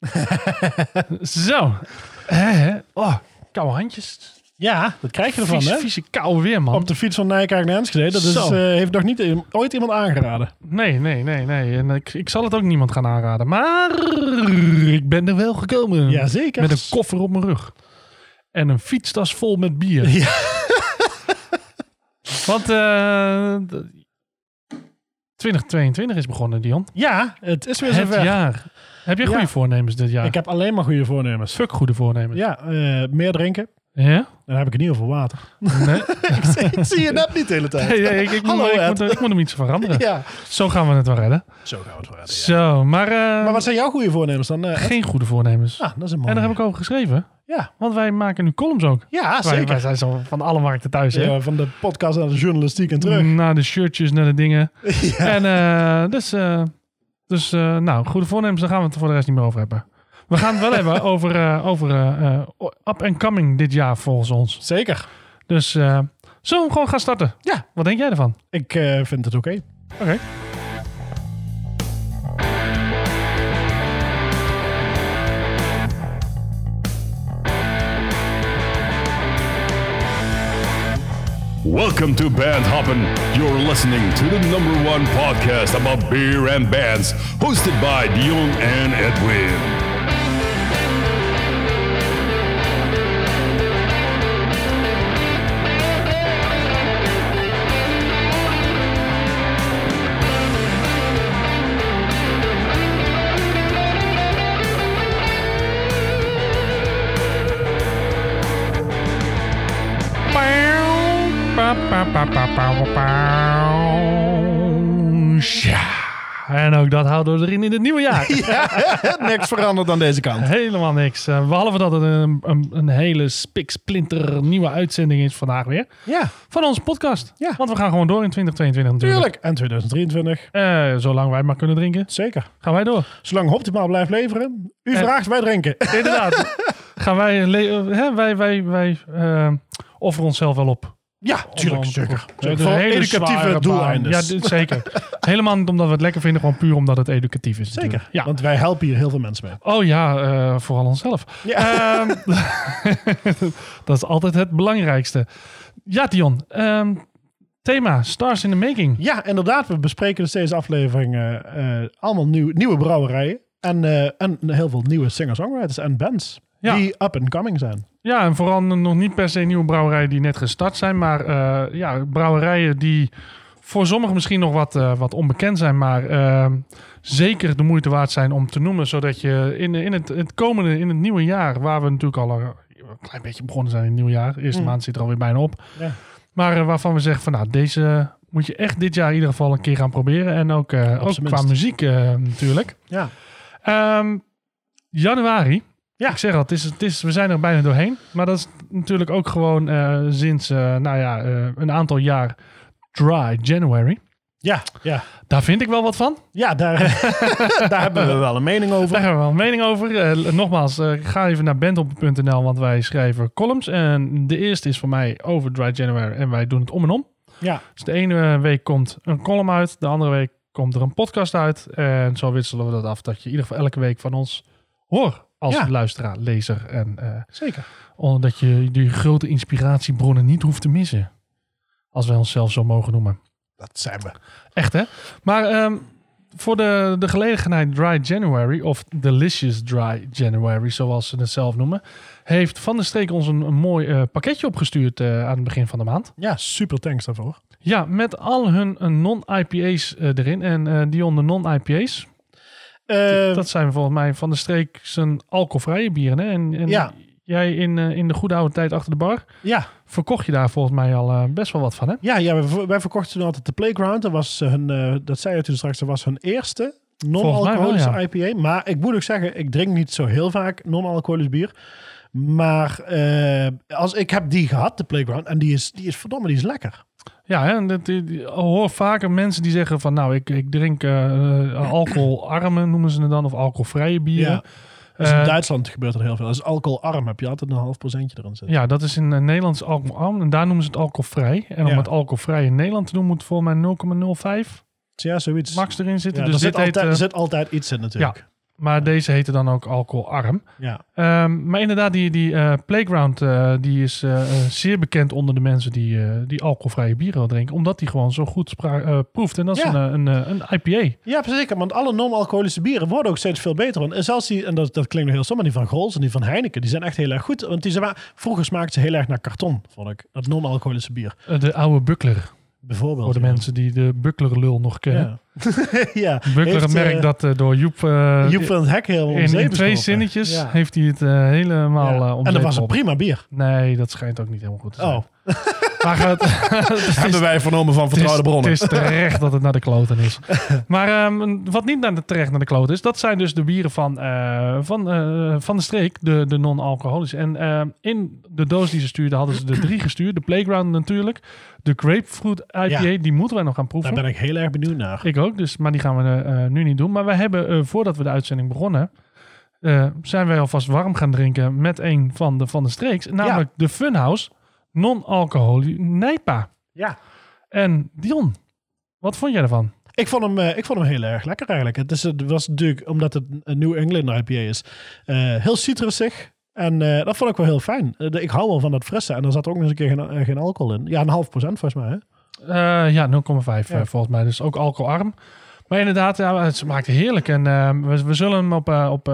Zo. Oh, koude handjes. Ja, dat krijg je ervan, Vies, hè? vieze koude weer, man. Op de fiets van Nijkerk naar Enschede. Dat is, eh, heeft nog niet i- ooit iemand aangeraden. Nee, nee, nee, nee. En ik, ik zal het ook niemand gaan aanraden. Maar ik ben er wel gekomen. Jazeker. Met een koffer op mijn rug. En een fietstas vol met bier. Ja. Want eh, d- 2022 is begonnen, Dion. Ja, het is weer Het zover. jaar. Heb je Ja. goede voornemens dit jaar? Ik heb alleen maar goede voornemens. Fuck goede voornemens. Ja, eh, meer drinken. Ja? Dan heb ik het niet over water. Nee. ik, zie, ik zie je net niet de hele tijd. Nee, nee, ik, ik, Hallo, moet, ik, Ed. moet, ik moet hem iets veranderen. Ja, Zo gaan we het wel redden. zo gaan we het wel redden, ja. Zo, maar, eh, Maar wat zijn jouw goede voornemens dan? eh, geen goede voornemens. ah, dat is een mooi. en daar heb ik over geschreven. Ja, Want wij maken nu columns ook. ja Wij, zeker. wij zijn zo van alle markten thuis, hè? Ja, van de podcast naar de journalistiek en terug. Naar de shirtjes, naar de dingen. Ja. En eh, dus, eh, dus eh, nou, goede voornemens, daar gaan we het voor de rest niet meer over hebben. We gaan het wel hebben over, eh, over eh, up and coming dit jaar volgens ons. Zeker. Dus zullen we gewoon gaan starten? Ja. Wat denk jij ervan? Ik vind het oké. Oké. Welcome to Band Hoppin'. You're listening to the number one podcast about beer and bands, hosted by Dion and Edwin. En ook dat houden we erin in het nieuwe jaar. Niks veranderd aan deze kant. Helemaal niks. Eh, behalve dat het een, een, een hele spiksplinter nieuwe uitzending is vandaag weer. Ja, Van onze podcast. Ja. Want we gaan gewoon door in 2022 natuurlijk. tuurlijk. En 2023. Eh, zolang wij maar kunnen drinken, Zeker. gaan wij door. Zolang Optimaal blijft leveren. U En- vraagt, wij drinken. Inderdaad. gaan wij, hè, wij, wij, wij eh, offeren onszelf wel op. Ja, tuurlijk. Om- Zeker. De Voor hele educatieve doeleinden. Ja, dit- zeker. Helemaal niet omdat we het lekker vinden, gewoon puur omdat het educatief is. Zeker. natuurlijk. Ja. Want wij helpen hier heel veel mensen mee. Oh ja, eh, vooral onszelf. Ja. Ehm, dat is altijd het belangrijkste. Ja, Dion. ehm, thema, Stars in the Making. Ja, inderdaad. We bespreken dus deze aflevering eh, allemaal nieuw, nieuwe brouwerijen. En, eh, en heel veel nieuwe singer-songwriters en bands. Ja. Die up and coming zijn. Ja, en vooral nog niet per se nieuwe brouwerijen die net gestart zijn. Maar eh, ja, brouwerijen die voor sommigen misschien nog wat, eh, wat onbekend zijn. Maar ehm, zeker de moeite waard zijn om te noemen. Zodat je in, in het, het komende, in het nieuwe jaar, waar we natuurlijk al een klein beetje begonnen zijn in het nieuwe jaar. De eerste Mm. maand zit er alweer bijna op. Ja. Maar eh, waarvan we zeggen van nou, deze moet je echt dit jaar in ieder geval een keer gaan proberen. En ook, eh, ook qua muziek eh, natuurlijk. Ja. Ehm, januari. Ja. Ik zeg al, het is, het is, we zijn er bijna doorheen. Maar dat is natuurlijk ook gewoon eh, sinds eh, nou ja, eh, een aantal jaar dry January. Ja, ja. Daar vind ik wel wat van. ja daar, daar hebben we wel een mening over. Daar hebben we wel een mening over. Nogmaals, ga even naar bandhop.nl, want wij schrijven columns. En de eerste is voor mij over dry January en wij doen het om en om. Ja, Dus de ene week komt een column uit, de andere week komt er een podcast uit. En zo wisselen we dat af, dat je in ieder geval elke week van ons hoort als Ja. luisteraar, lezer. En eh, zeker. omdat je die grote inspiratiebronnen niet hoeft te missen. Als wij onszelf zo mogen noemen. Dat zijn we. Echt hè? Maar ehm, voor de, de gelegenheid Dry January, of Delicious Dry January, zoals ze het zelf noemen, heeft Van der Streek ons een, een mooi eh, pakketje opgestuurd eh, aan het begin van de maand. Ja, super thanks daarvoor. Ja, met al hun non-IPA's erin. En die onder non-IPA's, Eh, dat zijn volgens mij Van der Streek zijn alcoholvrije bieren. Hè? En, en Ja. jij in, eh, in de goede oude tijd achter de bar, ja, verkocht je daar volgens mij al eh, best wel wat van hè? ja, ja wij, wij verkochten toen altijd de Playground. Dat, was hun, eh, dat zei je toen straks, dat was hun eerste non-alcoholische IPA. Maar ik moet ook zeggen, ik drink niet zo heel vaak non-alcoholisch bier. Maar als, ik heb die gehad, de Playground. En die is, die is verdomme, die is lekker. Ja, hè? dat, die- hoor vaker mensen die zeggen van nou, ik, ik drink eh, eh, alcoholarme noemen ze het dan, of alcoholvrije bieren. Ja. Dus in Eh, Duitsland gebeurt er heel veel. Als alcoholarm heb je altijd een half procentje erin zitten. Ja, dat is in Nederlands alcoholarm. En daar noemen ze het alcoholvrij. En om Ja. het alcoholvrij in Nederland te doen, moet volgens mij 0,05 Ja, zoiets. max erin zitten. Ja, dus er, dit zit heet, altijd, er zit altijd iets in natuurlijk. Maar deze heette dan ook alcoholarm. Ja. Ehm, maar inderdaad, die, die eh, Playground eh, die is eh, zeer bekend onder de mensen die, die alcoholvrije bieren wil drinken. Omdat die gewoon zo goed proeft. En dat is een, een, een IPA. Ja, zeker. Want alle non-alcoholische bieren worden ook steeds veel beter. Want zelfs die, en dat, dat klinkt nog heel stom, maar die van Grols en die van Heineken, die zijn echt heel erg goed. Want die zijn, vroeger smaakten ze heel erg naar karton, vond ik. Dat non-alcoholische bier. De oude Buckler. Bijvoorbeeld. Voor de ja. mensen die de Buckler-lul nog kennen. Ja. ja. Buckler, Heeft, een merk eh, dat eh, door Joep... eh, Joep van het Hek heel om in, in twee zinnetjes Ja. heeft hij het helemaal Ja. En dat was een prima bier. Nee, dat schijnt ook niet helemaal goed te zijn. Oh, Maar het, het is- hebben wij vernomen van vertrouwde bronnen. het is terecht dat het naar de kloten is. maar ehm, wat niet naar de, terecht naar de kloten is, dat zijn dus de bieren van, eh, van, eh, van de streek, de, de non-alcoholische. En ehm, in de doos die ze stuurden hadden ze er drie gestuurd. De Playground natuurlijk. De Grapefruit IPA, Ja. die moeten wij nog gaan proeven. Daar ben ik heel erg benieuwd naar. Ik ook, dus, maar die gaan we eh, nu niet doen. Maar we hebben, eh, voordat we de uitzending begonnen, eh, zijn wij alvast warm gaan drinken met een van de, van de streeks. Namelijk de Funhouse non-alcoholisch Nijpa. Ja. En Dion, wat vond jij ervan? Ik vond, hem, eh, ik vond hem heel erg lekker eigenlijk. Het, is, het was natuurlijk, omdat het een New England IPA is, eh, heel citrusig. En eh, dat vond ik wel heel fijn. Ik hou wel van dat frisse. En er zat ook nog eens een keer geen, geen alcohol in. Ja, een half procent volgens mij. Hè? Ja, 0,5 Ja. eh, volgens mij. Dus ook alcoholarm. Maar inderdaad, ja, het smaakt heerlijk. En we, we zullen hem op, op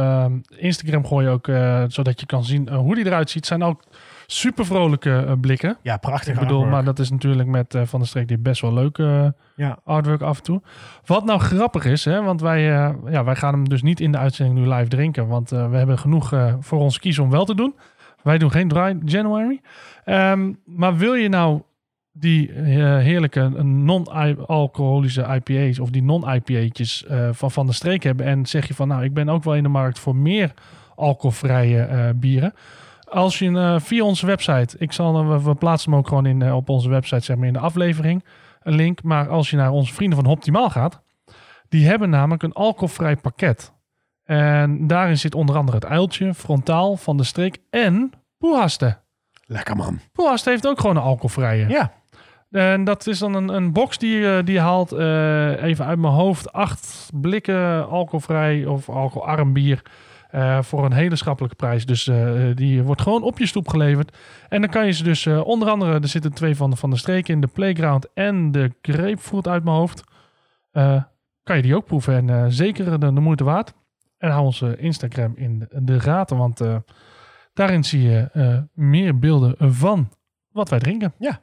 Instagram gooien ook, zodat je kan zien hoe die eruit ziet. Het zijn ook super vrolijke eh, blikken. Ja, prachtig. Ik bedoel, artwork. maar dat is natuurlijk met eh, Van der Streek die best wel leuk eh, Ja. artwork af en toe. Wat nou grappig is, hè, want wij, ja, wij gaan hem dus niet in de uitzending nu live drinken. Want we hebben genoeg voor ons kiezen om wel te doen. Wij doen geen dry January. Ehm, maar wil je nou die heerlijke non-alcoholische IPA's of die non-IPA'tjes van Van der Streek hebben en zeg je van nou, ik ben ook wel in de markt voor meer alcoholvrije bieren. Als je eh, via onze website, ik zal, eh, we, we plaatsen hem ook gewoon in, eh, op onze website, zeg maar in de aflevering, een link. Maar als je naar onze vrienden van Optimaal gaat, die hebben namelijk een alcoholvrij pakket. En daarin zit onder andere het uiltje, frontaal, van de streek en Poehaste. Lekker man. Poehaste heeft ook gewoon een alcoholvrije. Ja. En dat is dan een, een box die, je- die je haalt, even uit mijn hoofd, acht blikken alcoholvrij of alcoholarm bier. Eh, voor een hele schappelijke prijs. Dus eh, die wordt gewoon op je stoep geleverd. En dan kan je ze dus, eh, onder andere, er zitten twee van de, van de streken in, de Playground en de Grapefruit uit mijn hoofd. Kan je die ook proeven en zeker de, de moeite waard. En hou onze Instagram in de, de gaten, want daarin zie je meer beelden van wat wij drinken. Ja.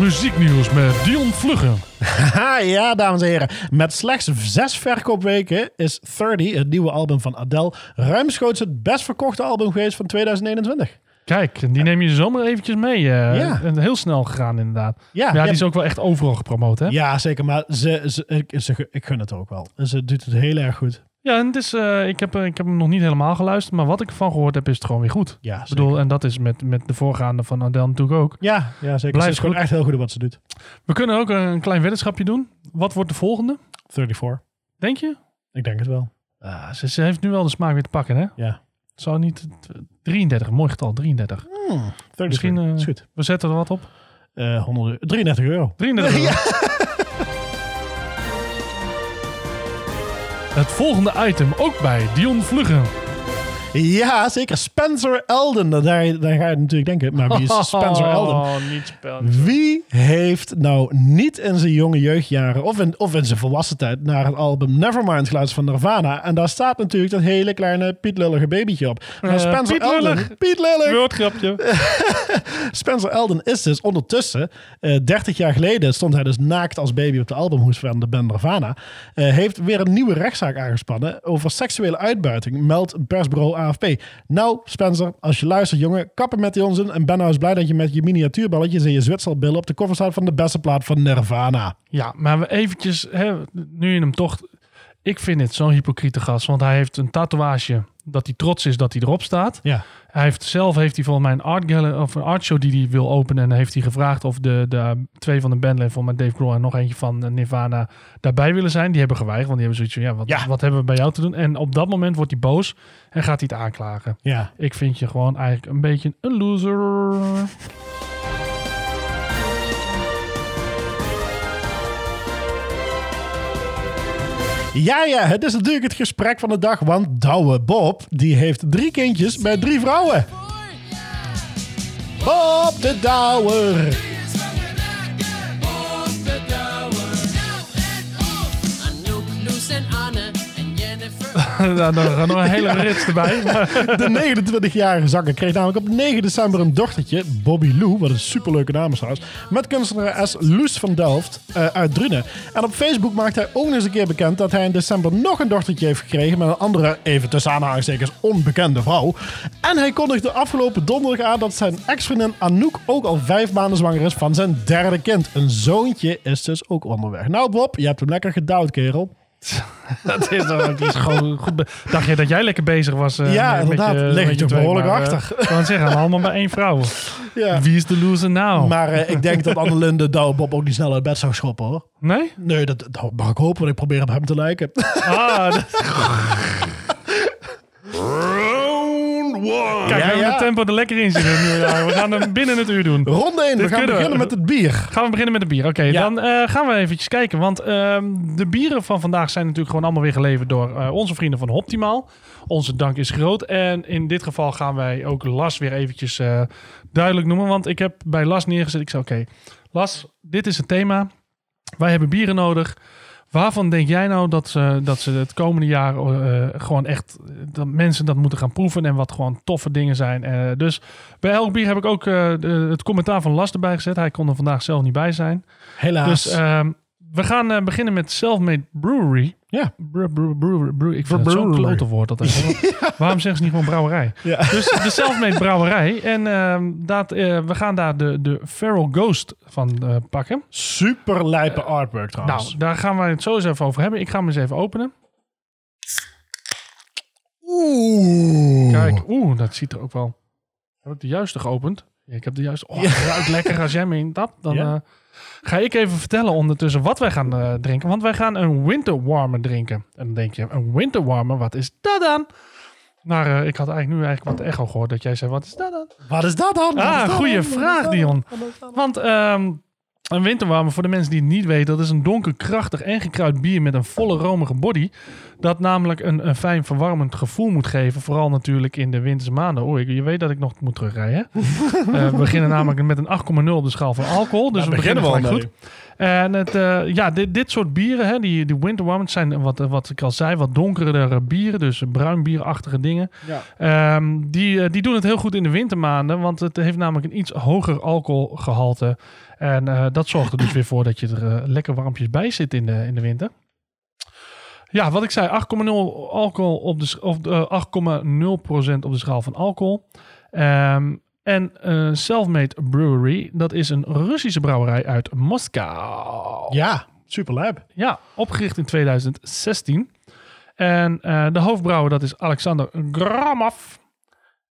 Muzieknieuws met Dion Vluggen. Haha, ja, dames en heren. Met slechts zes verkoopweken is 30, het nieuwe album van Adele, ruimschoots het best verkochte album geweest van 2021. Kijk, die neem je zomaar eventjes mee. eh, Ja. en Heel snel gegaan inderdaad. Ja, die is ook wel echt overal gepromoot, hè? Ja, zeker. Maar ze, ze, ik, ze, ik gun het ook wel. En ze doet het heel erg goed. En het is, eh, ik, heb, eh, ik heb hem nog niet helemaal geluisterd, maar wat ik ervan gehoord heb, is het gewoon weer goed. Ja, Ik bedoel, en dat is met, met de voorgaande van Adele natuurlijk ook. Ja, ja zeker. Blijft ze is gewoon goed. echt heel goed wat ze doet. We kunnen ook een klein weddenschapje doen. Wat wordt de volgende? 34. Denk je? Ik denk het wel. Ah, ze, ze heeft nu wel de smaak weer te pakken, hè? Ja. Zou niet... eh, 33, mooi getal, 33. Hmm, 33. Misschien, eh, is goed. We zetten er wat op. Eh 100, euro. 33 euro. 33 euro. Het volgende item ook bij Dion Vluggen. Ja, zeker. Spencer Elden. Daar, daar ga je natuurlijk denken. Maar wie is Spencer Elden? Oh, niet Spencer. Wie heeft nou niet in zijn jonge jeugdjaren of in, of in zijn volwassen tijd naar het album Nevermind geluisterd van Nirvana? En daar staat natuurlijk dat hele kleine pietlullige babytje op. Maar Eh, Spencer Piet Elden, Lullig. Piet Lullig. Woordgrapje. Spencer Elden is dus ondertussen, eh 30 jaar geleden stond hij dus naakt als baby op de albumhoes van de band Nirvana. Eh, heeft weer een nieuwe rechtszaak aangespannen over seksuele uitbuiting, meldt persbureau AFP. Nou, Spencer, als je luistert, jongen, kappen met die onzin en ben nou eens blij dat je met je miniatuurballetjes en je Zwitserbillen op de cover staat van de beste plaat van Nirvana. Ja, maar we eventjes, hè, nu je hem toch... Ik vind het zo'n hypocriete gast, want hij heeft een tatoeage dat hij trots is dat hij erop staat. Ja. Hij heeft zelf heeft hij volgens mij een art gallery of een art show die hij wil openen en heeft hij gevraagd of de, de twee van de bandleden, volgens mij Dave Grohl en nog eentje van eh, Nirvana daarbij willen zijn. Die hebben geweigerd, want die hebben zoiets van ja, wat, Ja. wat hebben we bij jou te doen? En op dat moment wordt hij boos en gaat hij het aanklagen. Ja. Ik vind je gewoon eigenlijk een beetje een loser. Ja, ja, het is natuurlijk het gesprek van de dag, want Douwe Bob, die heeft drie kindjes met drie vrouwen. Bob de Douwer. Jennifer. Daar nog, een hele rits erbij. De 29-jarige zanger kreeg namelijk op 9 december een dochtertje, Bobby Lou, wat een superleuke naam is trouwens, met kunstenares Loes van Delft eh, uit Drunen. En op Facebook maakte hij ook nog eens een keer bekend dat hij in december nog een dochtertje heeft gekregen met een andere, even tussen aanhalingstekens, onbekende vrouw. En hij kondigde afgelopen donderdag aan dat zijn ex-vriendin Anouk ook al vijf maanden zwanger is van zijn derde kind. Een zoontje is dus ook onderweg. Nou Bob, je hebt hem lekker gedouwd, kerel. dat is, toch- die is gewoon goed. Dacht je dat jij lekker bezig was? eh, Ja, met- met inderdaad. je- ik je toch behoorlijk maar, achter. Kan zeggen, allemaal bij één vrouw. Ja. Wie is de loser nou? Maar eh, ik denk dat Annelien de Douwe Bob ook niet snel uit bed zou schoppen hoor. nee? Nee, dat, dat mag ik hopen, want ik probeer op hem te lijken. Ah, dat- one. kijk, we hebben ja. het tempo er lekker in zitten. nu. Ja, we gaan hem binnen het uur doen. Ronde 1, we gaan we. beginnen met het bier. Gaan we beginnen met de bier. Oké, Ja. dan eh, gaan we eventjes kijken. Want ehm, de bieren van vandaag zijn natuurlijk gewoon allemaal weer geleverd door eh, onze vrienden van Optimaal. Onze dank is groot. En in dit geval gaan wij ook Las weer eventjes eh, duidelijk noemen. Want ik heb bij Las neergezet. Ik zei, oké, Las, dit is het thema. Wij hebben bieren nodig. Waarvan denk jij nou dat ze, dat ze het komende jaar eh, gewoon echt dat mensen dat moeten gaan proeven en wat gewoon toffe dingen zijn? Eh, dus bij elk bier heb ik ook eh, de- het commentaar van Las erbij gezet. Hij kon er vandaag zelf niet bij zijn. Helaas. Dus ehm, we gaan eh, beginnen met Selfmade Brewery. ja. Bre- bre- bre- bre- ik vind het zo'n klote woord. Dat eigenlijk. Waarom zeggen ze niet gewoon brouwerij? Ja. Dus de Selfmade Brouwerij. En ehm, dat, eh, we gaan daar de, de Feral Ghost van eh, pakken. Super lijpe artwork trouwens. Nou, daar gaan we het zo eens even over hebben. Ik ga hem eens even openen. Oeh. Kijk, oeh, dat ziet er ook wel... Heb ik de juiste geopend? Ja, ik heb de juiste... Oh, ruikt lekker als jij me in dat. Dan Ja. Ga ik even vertellen ondertussen wat wij gaan eh, drinken. Want wij gaan een winter warmer drinken. En dan denk je, een winter warmer, wat is dat dan? Maar eh, ik had eigenlijk nu eigenlijk wat echo gehoord dat jij zei, wat is dat dan? Wat is dat dan? Ah, goede vraag, Dion. Want ehm, een winterwarmer, voor de mensen die het niet weten, dat is een donker, krachtig en gekruid bier met een volle romige body. Dat namelijk een, een fijn verwarmend gevoel moet geven. Vooral natuurlijk in de winterse maanden. Oh, je weet dat ik nog moet terugrijden. Eh, we beginnen namelijk met een 8,0 op de schaal van alcohol. Dus Daar we beginnen, beginnen we al gelijk goed. En het, eh, ja, dit, dit soort bieren, hè, die, die winterwarmers zijn wat, wat ik al zei, wat donkerdere bieren. Dus bruin bierachtige dingen. Ja. Ehm, die, eh, die doen het heel goed in de wintermaanden, want het heeft namelijk een iets hoger alcoholgehalte. En eh, dat zorgt er dus weer voor dat je er lekker warmpjes bij zit in de, in de winter. Ja, wat ik zei, 8,0 alcohol op de, of eh, 8,0% op de schaal van alcohol. Ehm, en eh Selfmade Brewery, dat is een Russische brouwerij uit Moskou. Ja, super lijp. Ja, opgericht in 2016. En eh, de hoofdbrouwer, dat is Alexander Gramov.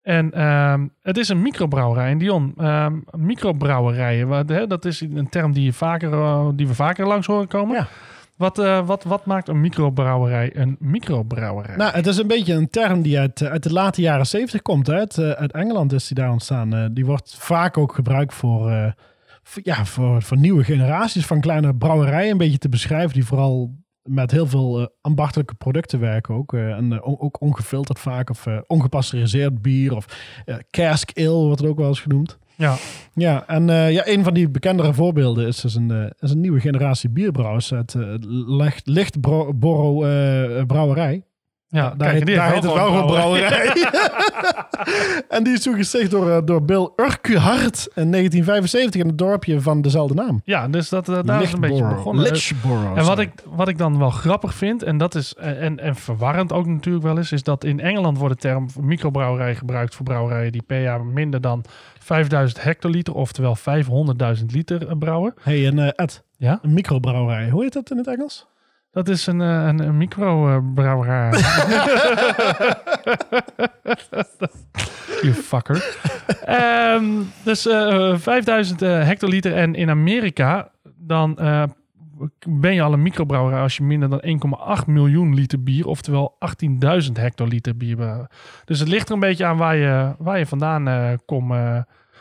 En ehm, het is een microbrouwerij. En Dion, ehm microbrouwerijen, wat, hè, dat is een term die, je vaker, eh, die we vaker langs horen komen. Ja. Wat, eh, wat, wat maakt een microbrouwerij een microbrouwerij? Nou, het is een beetje een term die uit, uit de late jaren 70 komt. Uit, eh, uit Engeland is die daar ontstaan. Eh, die wordt vaak ook gebruikt voor, ja, voor, voor nieuwe generaties van kleine brouwerijen. Een beetje te beschrijven. Die vooral met heel veel ambachtelijke producten werken ook. En ook ongefilterd vaak. Of ongepasteuriseerd bier. Of cask ale wordt het ook wel eens genoemd. Ja, Ja, en eh, ja, een van die bekendere voorbeelden is dus een, eh, is een nieuwe generatie bierbrouwers uit uh, Licht, Lichtborrow eh, Brouwerij. Ja, daar kijk, heet, daar heet het wel gewoon brouwerij. en die is toegesticht door, eh, door Bill Urquhart in 1975 in het dorpje van dezelfde naam. Ja, dus dat, eh, daar is een beetje begonnen. Lichborough. En wat ik, wat ik dan wel grappig vind, en dat is eh, en, en verwarrend ook natuurlijk wel is, is dat in Engeland wordt de term microbrouwerij gebruikt voor brouwerijen die per jaar minder dan 5000 hectoliter, oftewel 500.000 liter eh, brouwen. Hey, en eh, Ed, Ja, een microbrouwerij. Hoe heet dat in het Engels? Dat is een, eh, een, een microbrouwerij. you fucker. Ehm, dus eh 5000 eh, hectoliter en in Amerika dan eh, ben je al een microbrouwerij als je minder dan 1,8 miljoen liter bier, oftewel 18.000 hectoliter bier. Dus het ligt er een beetje aan waar je, waar je vandaan eh komt.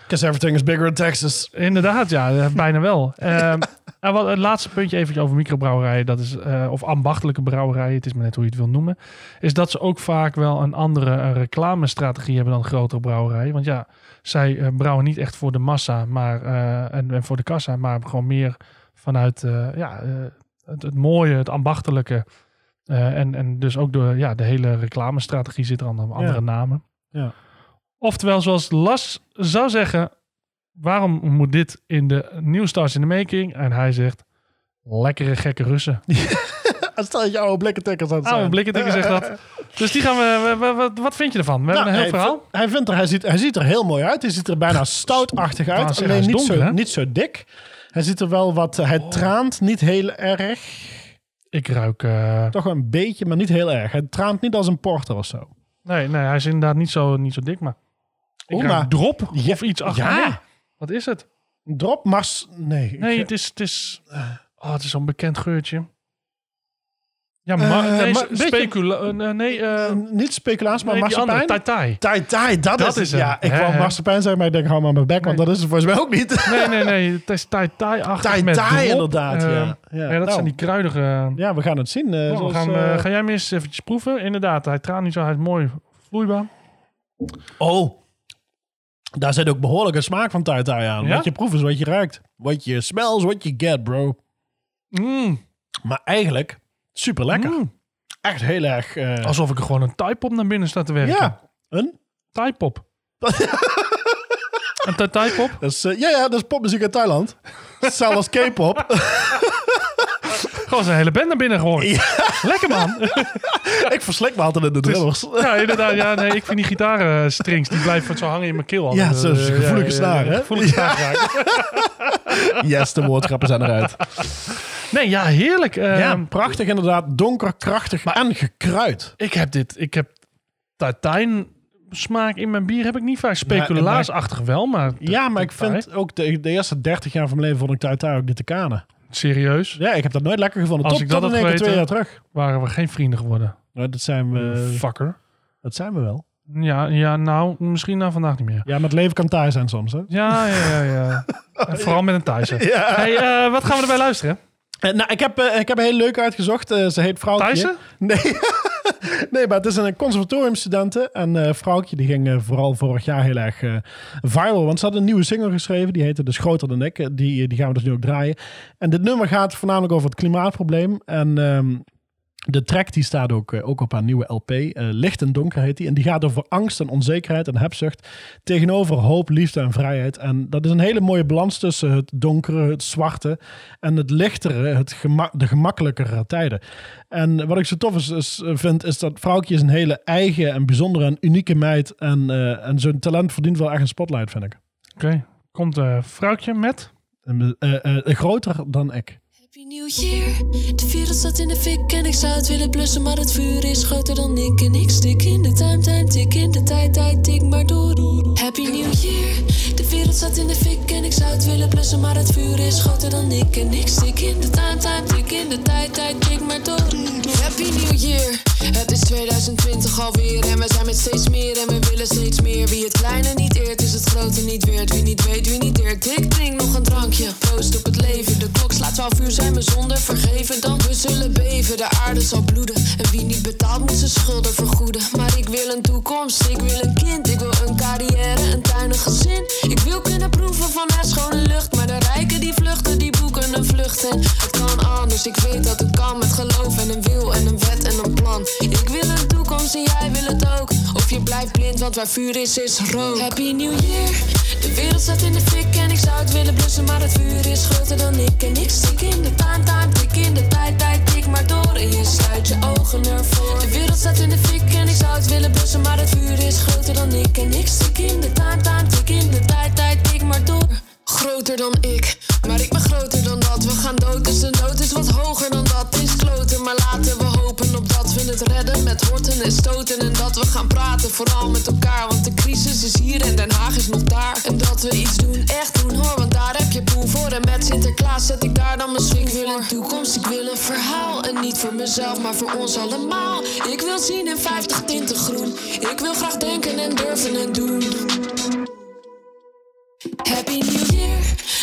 Because everything is bigger in Texas. inderdaad, ja, bijna wel. Ehm, Wat, het laatste puntje even over microbrouwerijen, dat is, eh, of ambachtelijke brouwerijen, het is maar net hoe je het wil noemen, is dat ze ook vaak wel een andere eh, reclamestrategie hebben dan grotere brouwerijen. Want ja, zij eh, brouwen niet echt voor de massa maar, en, en voor de kassa, maar gewoon meer vanuit ja, het, het mooie, het ambachtelijke. En, en dus ook de, ja, de hele reclamestrategie zit er aan andere Ja. namen. Ja. Oftewel, zoals Las zou zeggen, waarom moet dit in de New Stars in the Making? En hij zegt, lekkere gekke Russen. Stel dat je oude blikkentikkers aan het zijn. Oude blikkentikker zegt dat. Dus die gaan we, we- we- wat, wat vind je ervan? We Nou, hebben een heel hij, verhaal. vindt- hij, vindt er, hij, ziet, hij ziet er heel mooi uit. Hij ziet er bijna stoutachtig uit. Alleen niet, zo, hè? niet zo dik. Hij ziet er wel wat... Hij traant niet heel erg. Ik ruik... eh, Toch wel een beetje, maar niet heel erg. Hij traant niet als een porter of zo. nee, nee, hij is inderdaad niet zo, niet zo dik, maar... Ik maar- drop Ja, of iets achter. ja. Wat is het? Drop, mars... Nee. Nee, het is... Het is, oh, het is zo'n bekend geurtje. Ja, Eh, maar, nee, maar weet je- specula... eh, nee, eh, niet speculaas, maar nee, marsepein. tai tai. Tai tai, dat, Dat is. Ja, ik wou marsepein zeggen, maar ik denk, hou maar mijn bek, want dat is het volgens mij ook niet. Nee, nee, nee. Het is tai tai achter Tai tai, inderdaad. Eh, ja. ja, Ja. dat Nou, zijn die kruidige... ja, we gaan het zien. eh, Oh, we gaan, eh, eh, ga jij hem eens eventjes proeven? Inderdaad, hij traant niet zo. Hij is mooi vloeibaar. Oh, daar zit ook behoorlijk een smaak van tai aan. Ja? Wat je proeft is wat je ruikt. What you smells, what you get, bro. Mm, Maar eigenlijk super lekker. mm. Echt heel erg. eh, Alsof ik er gewoon een Thai-pop naar binnen sta te werken. ja, een? Thai-pop. een Thai- Thai-pop? Dat is, eh, ja, ja, dat is popmuziek uit Thailand. Als K-pop. Gewoon zijn hele band naar binnen gehoord. Lekker man. ik verslik me altijd in de drummers. ja, inderdaad. Ja, nee, ik vind die gitaarstrings, die blijven zo hangen in mijn keel. Ja, zo Eh, gevoelige snaar, hè? Gevoelige snaar geraakt. Yes, de woordgrappen zijn eruit. Nee, ja, heerlijk. Eh, ja, prachtig inderdaad. Donker, krachtig en gekruid. Ik heb dit, ik heb tartijn smaak in mijn bier heb ik niet vaak. Speculaasachtig wel, maar... Ja, maar ik vind ook de, de eerste 30 jaar van mijn leven vond ik Tai ook te kanen. Serieus, Ja, ik heb dat nooit lekker gevonden. Als Tot, ik dat tot had twee jaar terug. waren we geen vrienden geworden. Nou, dat zijn we, Fucker. dat zijn we wel. Ja, ja, nou, misschien na vandaag niet meer. Ja, maar het leven kan taai zijn soms, hè? Ja, ja, ja. ja. En vooral met een Thaise. Hey, eh, wat gaan we erbij luisteren? Eh, nou, ik heb, eh, ik heb een hele leuke uitgezocht. Ze heet Vrouwtje. Thaise? Nee. nee, maar het is een conservatoriumstudenten. En eh Vrouwtje die ging eh, vooral vorig jaar heel erg eh, viral. Want ze had een nieuwe single geschreven. Die heette Dus Groter Dan Ik. Die, die gaan we dus nu ook draaien. En dit nummer gaat voornamelijk over het klimaatprobleem. En ehm, de track die staat ook, eh, ook op haar nieuwe LP. eh, Licht en Donker heet die. En die gaat over angst en onzekerheid en hebzucht. Tegenover hoop, liefde en vrijheid. En dat is een hele mooie balans tussen het donkere, het zwarte. En het lichtere, het gema de gemakkelijkere tijden. En wat ik zo tof is, is, vind, is dat Vrouwtje is een hele eigen en bijzondere en unieke meid. En, eh, en zo'n talent verdient wel echt een spotlight, vind ik. Oké, komt een vrouwtje met... Groter dan ik. Happy New Year. De wereld staat in de fik en ik zou het willen blussen, maar het vuur is groter dan ik. En ik stik in de time, time, tik in de tijd, tijd, tik maar door. Happy New Year. De wereld staat in de fik en ik zou het willen blussen, maar het vuur is groter dan ik. En ik stik in de time, time, tik in de tijd, tijd, tik maar door. Happy New Year. Het is 2020 alweer en we zijn met steeds meer en we willen steeds meer. Wie het kleine niet eert, is het grote niet weert. Wie niet weet, wie niet eert. Ik drink nog een drankje. Proost op het leven. De klok slaat 12 uur, zijn we zonder vergeven. Dan we zullen beven, de aarde zal bloeden. En wie niet betaalt, moet zijn schulden vergoeden. Maar ik wil een toekomst, ik wil een kind. Ik wil een carrière, een tuinig gezin. Ik wil kunnen proeven van haar schone lucht. Maar de rijken die vluchten, die boeken een het kan anders, ik weet dat het kan. Met geloof en een wil en een wet en een plan. Ik wil een toekomst en jij wil het ook. Of je blijft blind, want waar vuur is, is rook. Happy New Year. De wereld staat in de fik en ik zou het willen blussen. Maar het vuur is groter dan ik. En ik stik in de time, time, tik in de tijd, tijd, tik maar door. En je sluit je ogen ervoor. De wereld staat in de fik en ik zou het willen blussen. Maar het vuur is groter dan ik. En ik stik in de time, time, tik in de tijd, tijd, tik maar door. Groter dan ik, maar ik ben groter dan dat. We gaan dood, dus de nood is wat hoger dan dat. Is kloten, maar laten we hopen op dat we het redden met horten en stoten. En dat we gaan praten, vooral met elkaar. Want de crisis is hier en Den Haag is nog daar. En dat we iets doen, echt doen hoor, want daar heb je poen voor. En met Sinterklaas zet ik daar dan mijn swing voor. Ik wil een toekomst, ik wil een verhaal. En niet voor mezelf, maar voor ons allemaal. Ik wil zien in 50 tinten groen. Ik wil graag denken en durven en doen. Happy New Year.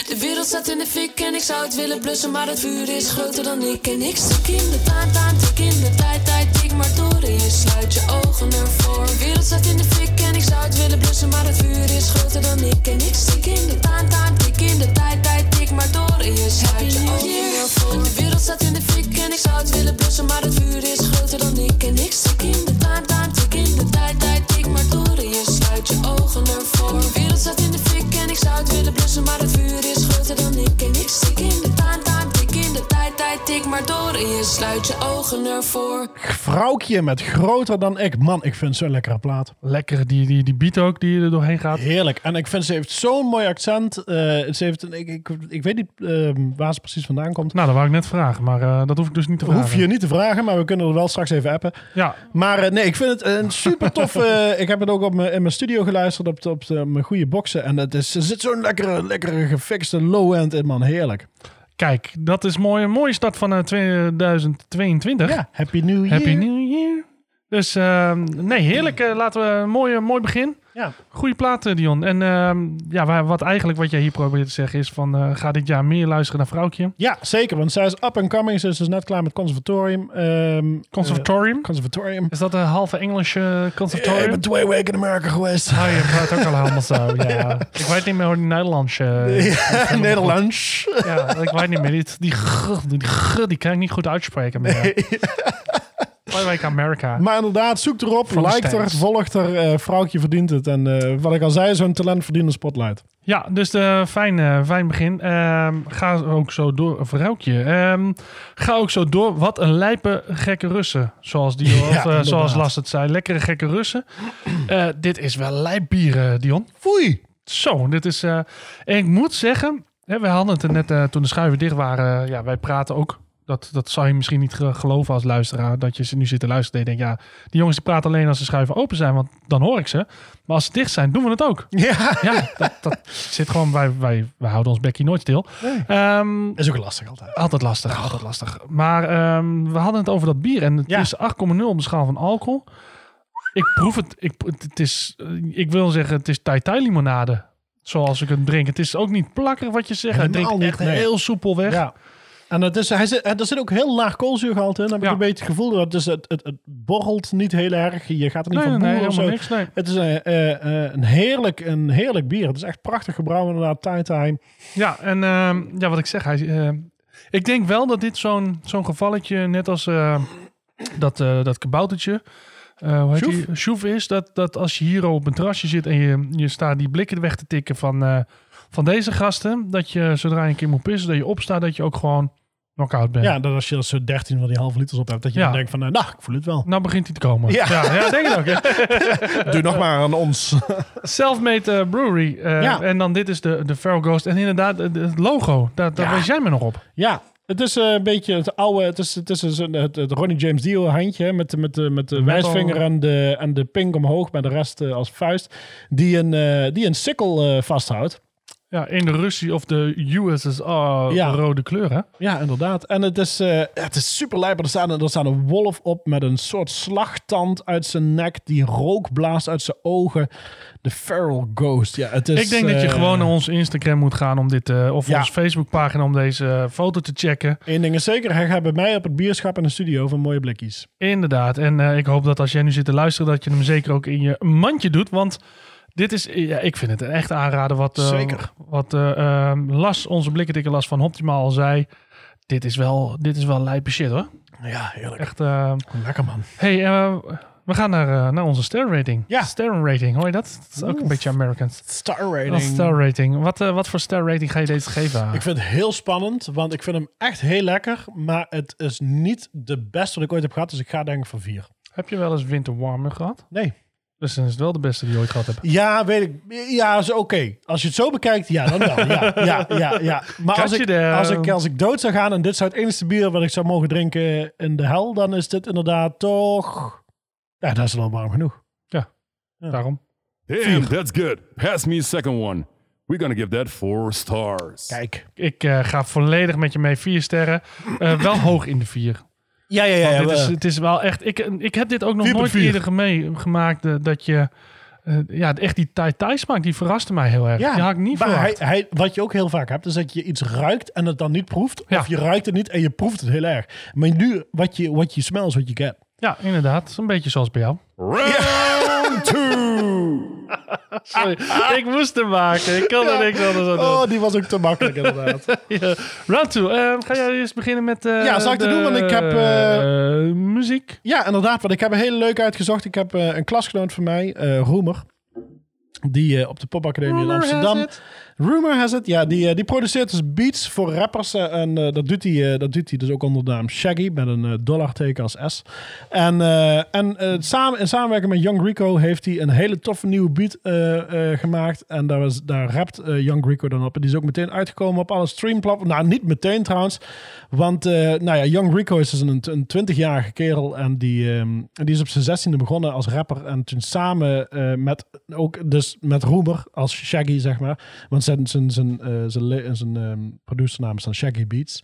De wereld staat in de fik en ik zou het willen blussen, maar het vuur is groter dan ik. En ik stik in de taan, tik in de tijd, tijd, tik maar door en je sluit je ogen ervoor. De wereld staat in de fik en ik zou het willen blussen, maar het vuur is groter dan ik. En ik stik in de taan, taan, tik in de tijd, tijd, tik maar door en je sluit je ogen ervoor. De wereld staat in de fik en ik zou het willen blussen, maar het vuur is groter dan ik. En ik stik in de taan, tik in de tijd, tijd, tik maar door sluit je ogen ervoor. Vrouwtje met groter dan ik. Man, ik vind zo'n lekkere plaat. Lekker, die, die, die beat ook die er doorheen gaat. Heerlijk. En ik vind ze heeft zo'n mooi accent. Eh, ze heeft een, ik, ik, ik weet niet ehm, waar ze precies vandaan komt. Nou, dat wou ik net vragen, maar eh, dat hoef ik dus niet te vragen. Hoef je niet te vragen, maar we kunnen er wel straks even appen. Ja, Maar eh, nee, ik vind het een super tof. eh, ik heb het ook op mijn, in mijn studio geluisterd op, de- op de- mijn goede boxen. En het is, er zit zo'n lekkere, lekkere gefixte low-end in, man. Heerlijk. Kijk, dat is mooi, een mooie start van eh, 2022. Ja, Happy New Year. Happy New Year. Dus ehm, nee, heerlijk. Eh, laten we een mooi, mooi begin. Ja. Goeie plaat, eh, Dion. En ehm, ja, wat eigenlijk wat jij hier probeert te zeggen is van... eh, ga dit jaar meer luisteren naar Vrouwtje. Ja, zeker. Want zij is up and coming. Ze is dus net klaar met conservatorium. Ehm, Conservatorium. eh, conservatorium. is dat een halve Engelse ik conservatorium? ben twee weken in Amerika geweest. Oh, je praat ook al helemaal zo, ja. Ik weet niet meer hoe die Nederlands... eh, Ja, Nederlands. Ja, ik weet niet meer. Die, die, die, g, die kan ik niet goed uitspreken meer. Amerika. Maar inderdaad, zoek erop, like er, volgt er. eh vrouwtje verdient het. En eh, wat ik al zei, zo'n talent verdient een spotlight. Ja, dus de fijn, eh, fijn begin. Ehm, ga ook zo door, vrouwtje. Ehm, ga ook zo door. Wat een lijpe gekke Russen. Zoals, die, of, eh, inderdaad. zoals Las het zei. Lekkere gekke Russen. Eh, dit is wel lijp bier, eh, Dion. Foei. Zo, dit is... eh, en ik moet zeggen... Hè, wij hadden het er net eh, toen de schuiven dicht waren. ja, wij praten ook... Dat, dat zou je misschien niet ge- geloven als luisteraar. Dat je ze nu zit te luisteren. En je denkt, ja, die jongens die praten alleen als de schuiven open zijn. Want dan hoor ik ze. Maar als ze dicht zijn, doen we het ook. Ja, Ja, dat, dat zit gewoon... Wij, wij, wij houden ons bekje nooit stil. Ehm, is ook lastig altijd. altijd lastig, altijd lastig. Maar ehm, we hadden het over dat bier. En het Ja. is 8,0 op de schaal van alcohol. Ik proef het. Ik, het is, eh, ik wil zeggen, het is Tai Tai limonade. Zoals ik het drink. Het is ook niet plakkerig wat je zegt. Het drinkt echt nee. heel soepel weg. Ja. En het is, hij zit, er zit ook heel laag koolzuurgehalte in. Dan heb ik Ja. een beetje het gevoel dat het, is, het, het, het borrelt niet heel erg. Je gaat er niet Nee, van nee, boeren of zo. helemaal niks. Nee. Het is een, eh, eh, een, heerlijk, een heerlijk bier. Het is echt prachtig gebrouwen inderdaad. Tai. Ja, en ehm, ja, wat ik zeg. Hij, eh, ik denk wel dat dit zo'n zo'n gevalletje, net als eh, dat, eh, dat kaboutertje, eh Sjoef? Sjoef is, dat, dat als je hier op een terrasje zit en je, je staat die blikken weg te tikken van, eh, van deze gasten, dat je zodra je een keer moet pissen, dat je opstaat, dat je ook gewoon knock-out bent. Ja, dat als je er zo 13 van die halve liters op hebt, dat je Ja. dan denkt van, eh, nou, ik voel het wel. Nou begint hij te komen. Ja. ja, ja, denk ik ook. hè. Doe nog maar aan ons. Self-made eh, brewery. eh, Ja. En dan dit is de, de Feral Ghost. En inderdaad, het logo, daar, daar Ja. wees jij me nog op. Ja, het is een beetje het oude, het is, het is een- het, het Ronnie James Dio handje met, de- met, met de wijsvinger en de, en de pink omhoog, met de rest als vuist, die een, die een sikkel vasthoudt. Ja, in de Russische of de USSR Ja. rode kleur, hè? Ja, inderdaad. En het is, eh, het is super lijp. Er staat, er staat een wolf op met een soort slagtand uit zijn nek, die rook blaast uit zijn ogen. De Feral Ghost. Ja, het is, ik denk dat je eh, gewoon naar ons Instagram moet gaan om dit, eh, of Ja. onze Facebookpagina om deze foto te checken. Eén ding is zeker, hij gaat bij mij op het bierschap in de studio van mooie blikjes. Inderdaad. En ik hoop dat als jij nu zit te luisteren, dat je hem zeker ook in je mandje doet. Want dit is, ja, ik vind het een echt aanraden wat, eh, Zeker. wat eh, ehm, Las, onze blikkendikke Las van Optimaal al zei. Dit is wel, dit is wel lijpe shit hoor. Ja, heerlijk. Echt, eh, Lekker man. hey, eh, we gaan naar, naar onze ster rating. Ja. Ster rating, hoor je dat? Dat is ook een beetje Americans. Star rating. Star rating. Wat, wat voor star rating ga je deze geven? Ik vind het heel spannend, want ik vind hem echt heel lekker. Maar het is niet de beste wat ik ooit heb gehad. Dus ik ga denk ik voor vier. Heb je wel eens winterwarmer gehad? Nee. Dus dan is het wel de beste die je ooit gehad hebt. Ja, weet ik. Ja, is oké. Als je het zo bekijkt, ja, dan wel. Ja, ja, ja, ja. Maar als ik, als, ik, als ik dood zou gaan en dit zou het enige bier wat ik zou mogen drinken in de hel, dan is dit inderdaad toch... Ja, dat is wel warm genoeg. Daarom. Damn, that's good. Pass me a second one. We're gonna give that four stars. Kijk. Ik eh, ga volledig met je mee. Vier sterren. Eh, wel hoog in de vier. Ja, ja, ja. Dit we- is, het is wel echt... Ik, ik heb dit ook nog 4,4. nooit eerder gemee, gemaakt. eh, dat je eh, ja, echt die Thai Thai smaak, die verraste mij heel erg. die had ik niet maar hij, hij, wat je ook heel vaak hebt, is dat je iets ruikt en het dan niet proeft. Ja. Of je ruikt het niet en je proeft het heel erg. Maar nu, wat je, wat je smelt is wat je get. Ja, inderdaad. Een beetje zoals bij jou. Round two. Sorry, ik moest hem maken. Ik kan er niks anders aan doen. Oh, die was ook te makkelijk inderdaad. Ja. Round 2. ga jij eerst beginnen met eh, Ja, zal ik dat de, doen? Want ik heb, eh, eh, muziek. Ja, inderdaad. Want ik heb een hele leuke uitgezocht. Ik heb een klasgenoot van mij, Roemer. Die op de Popacademie in Amsterdam. Rumor has it. Ja, die, eh, die produceert dus beats voor rappers. eh, en eh, dat, doet hij, dat doet hij dus ook onder de naam Shaggy. Met een eh, dollarteken als S. En, en samen, in samenwerking met Young Rico heeft hij een hele toffe nieuwe beat gemaakt. En daar, was, daar rapt Young Rico dan op. En die is ook meteen uitgekomen op alle streamplatforms. Nou, niet meteen trouwens. Want nou ja, Young Rico is dus een, een 20-jarige kerel. En die, ehm, die is op zijn 16e begonnen als rapper. En toen samen met ook dus met Roemer als Shaggy, zeg maar. Want zijn, zijn, zijn, eh, zijn, zijn ehm, producernaam is dan Shaggy Beats.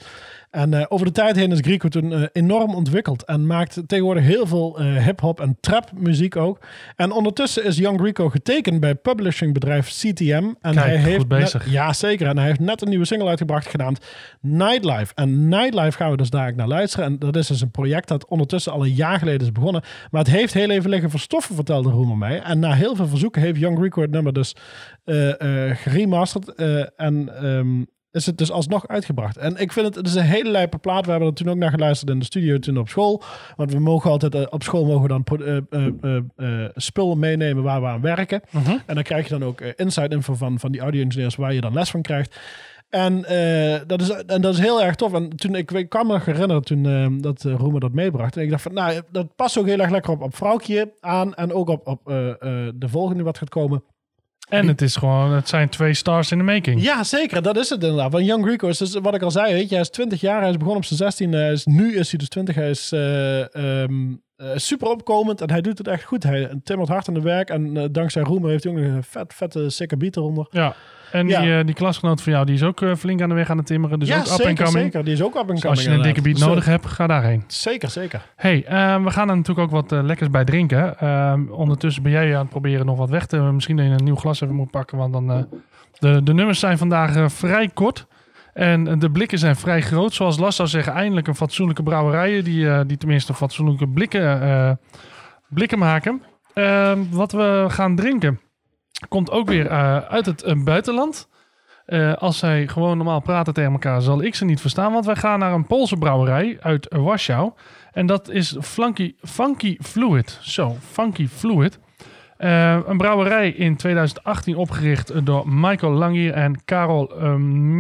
En eh, over de tijd heen is Grico toen eh, enorm ontwikkeld. En maakt tegenwoordig heel veel hip-hop en trap muziek ook. En ondertussen is Young Rico getekend bij publishingbedrijf CTM. En Kijk, hij heeft. Net, ja, zeker. En hij heeft net een nieuwe single uitgebracht genaamd Nightlife. En Nightlife gaan we dus daar naar luisteren. En dat is dus een project dat ondertussen al een jaar geleden is begonnen. Maar het heeft heel even liggen verstoffen, vertelde Roemer mij. En na heel veel verzoeken heeft Young Rico het nummer dus eh, eh, en ehm, is het dus alsnog uitgebracht. En ik vind het, het is een hele lijpe plaat. We hebben er toen ook naar geluisterd in de studio toen op school. Want we mogen altijd, eh, op school mogen we dan eh, spullen meenemen waar we aan werken. En dan krijg je dan ook inside info van, van die audio-engineers waar je dan les van krijgt. En, dat is, en dat is heel erg tof. En toen ik, ik kan me nog herinneren toen eh, dat uh, Roemer dat meebracht. En ik dacht van, nou, dat past ook heel erg lekker op, op Vrouwtje aan. En ook op, op de volgende wat gaat komen. En het is gewoon, het zijn twee stars in de making. Ja, zeker. Dat is het inderdaad. Want Young Rico is dus, wat ik al zei, weet je, hij is 20 jaar. Hij is begonnen op zijn 16. Hij is, nu is hij dus 20. Hij is eh, ehm, eh, super opkomend en hij doet het echt goed. Hij timmert hard aan de werk. En eh, dankzij Roemer heeft hij ook nog een vet, vette, sikke beat eronder. Ja. En Ja. die, eh, die klasgenoot van jou, die is ook eh, flink aan de weg aan het timmeren. Dus ook up and zeker, coming. zeker. Die is ook up and Dus coming. als je een dikke beat nodig hebt, ga daarheen. Zeker, zeker. Hey, eh, we gaan er natuurlijk ook wat eh, lekkers bij drinken. Ehm, ondertussen ben jij aan het proberen nog wat weg te... Misschien dat je een nieuw glas even moet pakken, want dan... de, de nummers zijn vandaag vrij kort. En de blikken zijn vrij groot. Zoals Las zou zeggen, eindelijk een fatsoenlijke brouwerijen... die, die tenminste fatsoenlijke blikken, blikken maken. Ehm, wat we gaan drinken komt ook weer eh, uit het eh, buitenland. Eh, als zij gewoon normaal praten tegen elkaar, zal ik ze niet verstaan. Want wij gaan naar een Poolse brouwerij uit Warschau. En dat is Funky, Funky Fluid. Zo, Funky Fluid. Een brouwerij in 2018 opgericht door Michael Langier en Karol uh,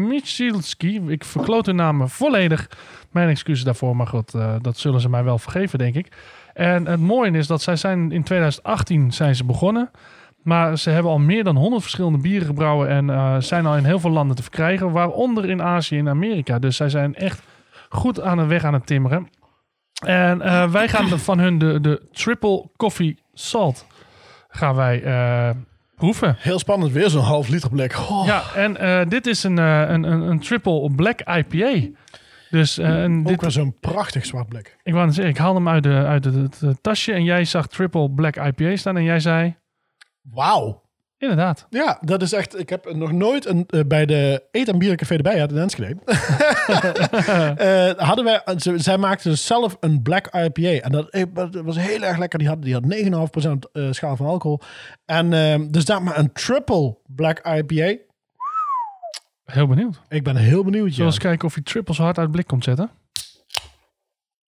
Michalski. Ik verkloot hun namen volledig. Mijn excuses daarvoor, maar goed, eh, dat zullen ze mij wel vergeven, denk ik. En het mooie is dat zij zijn in 2018 zijn ze begonnen. Maar ze hebben al meer dan 100 verschillende bieren gebrouwen en eh, zijn al in heel veel landen te verkrijgen, waaronder in Azië en Amerika. Dus zij zijn echt goed aan de weg aan het timmeren. En eh, wij gaan de- van hun de, de Triple Coffee Salt gaan wij eh, proeven. Heel spannend. Weer zo'n half liter blik. Oh. Ja, en dit is een, een, een, een Triple Black IPA. Dus eh, en Ook dit, zo'n prachtig zwart blik. ik wou zeggen, ik haalde hem uit, de, uit het tasje en jij zag Triple Black IPA staan en jij zei, Wauw. inderdaad. Ja, dat is echt... Ik heb nog nooit een, eh, bij de Eet- en Bierencafé erbij had in Enschede. Eh, hadden wij, ze, zij maakten dus zelf een Black IPA. En dat, eh, dat was heel erg lekker. Die had, die had 9,5% eh, schaal van alcohol. En ehm, dus daar maar een triple Black IPA. Heel benieuwd. Ik ben heel benieuwd. Ja. Zullen we eens kijken of hij triple zo hard uit het blik komt zetten?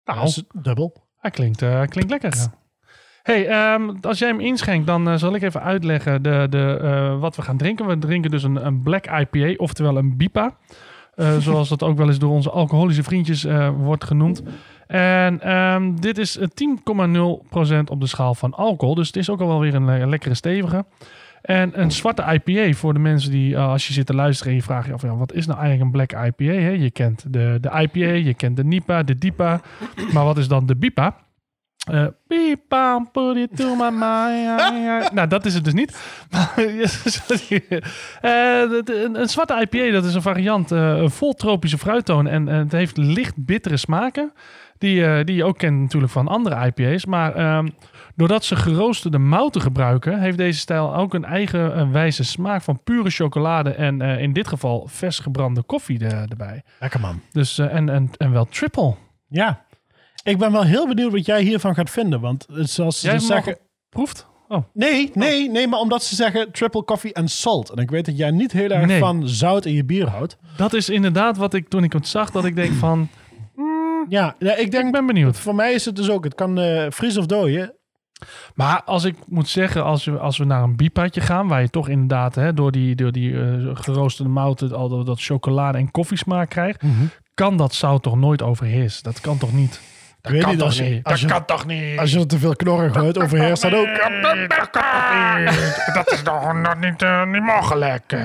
Nou, is dubbel. hij klinkt, hij klinkt lekker. Hey, ehm, als jij hem inschenkt, dan eh, zal ik even uitleggen de, de, eh, wat we gaan drinken. We drinken dus een, een Black IPA, oftewel een BIPA. Eh, zoals dat ook wel eens door onze alcoholische vriendjes wordt genoemd. En ehm, dit is eh, 10,0% op de schaal van alcohol. Dus het is ook al wel weer een, le- lekkere stevige. En een zwarte IPA voor de mensen die, als je zit te luisteren en je vraagt je af, ja, wat is nou eigenlijk een black IPA? Hè? Je kent de, de IPA, je kent de NIPA, de DIPA. Maar wat is dan de BIPA? Eh Pipa, put it to my mind. nou, dat is het dus niet. Eh, een, een zwarte IPA, dat is een variant eh, vol tropische fruittonen. En het heeft licht bittere smaken. Die, die je ook kent natuurlijk van andere IPA's. Maar ehm, doordat ze geroosterde mouten gebruiken, heeft deze stijl ook een eigen eh, wijze smaak van pure chocolade en in dit geval vers gebrande koffie er- erbij. Lekker man. Dus, en, en, en wel triple. Ja. Ik ben wel heel benieuwd wat jij hiervan gaat vinden. Want zoals ze Jij dus zeggen... geproefd? Oh, Nee, nee, nee, maar omdat ze zeggen triple coffee en salt. En ik weet dat jij niet heel erg Nee. van zout in je bier houdt. dat is inderdaad wat ik toen ik het zag, dat ik denk van, Ja, ja ik denk, ik ben benieuwd. voor mij is het dus ook, het kan eh vries of dooien. Maar als ik moet zeggen, als we, als we naar een biepadje gaan, waar je toch inderdaad hè, door die, door die eh, geroosterde mouten al dat, dat chocolade en koffiesmaak krijgt, kan dat zout toch nooit overheersen? Dat kan toch niet? Dat weet kan niet, toch als je- niet? als Dat je- kan toch niet? Als je er te veel knorren gooit, overheerst dat ook. Dat kan niet. Dat is toch nog niet, eh, niet mogelijk.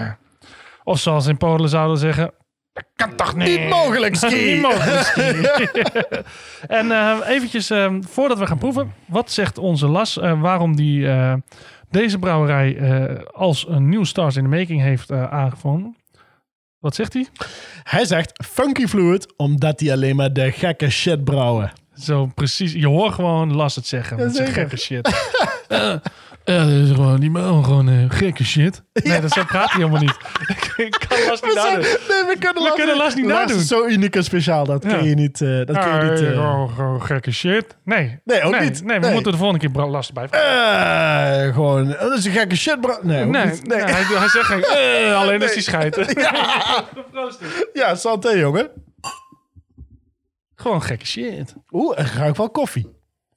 Of zoals in Polen zouden zeggen, dat kan toch niet? Niet mogelijk, ski. Niet mogelijk, ski. en eh, eventjes, eh, voordat we gaan proeven, wat zegt onze Las eh, waarom die eh, deze brouwerij eh, als een nieuw Stars in the Making heeft eh, aangevonden? Wat zegt hij? Hij zegt funky fluid, omdat hij alleen maar de gekke shit brouwen. Zo precies, je hoort gewoon Las het zeggen. met zijn Jazeker. gekke shit. Ja, ja, dat is gewoon, die man gewoon eh, gekke shit. Nee, dat zo praat hij helemaal niet. ik kan Las niet nadoen. nee, we kunnen, kunnen Lars niet Lars nadoen. is zo uniek en speciaal, dat Ja. kun je niet... eh, dat kun je Ja, niet eh, gewoon, gewoon gekke shit. Nee. Nee, ook nee, niet. Nee, we Nee. moeten de volgende keer Las erbij vragen. eh, gewoon, dat is een gekke shit. Nee, Nee, niet. nee. hij, hij zegt alleen als hij schijt. Ja, santé, jongen. Gewoon gekke shit. Oeh, ik ruik wel koffie.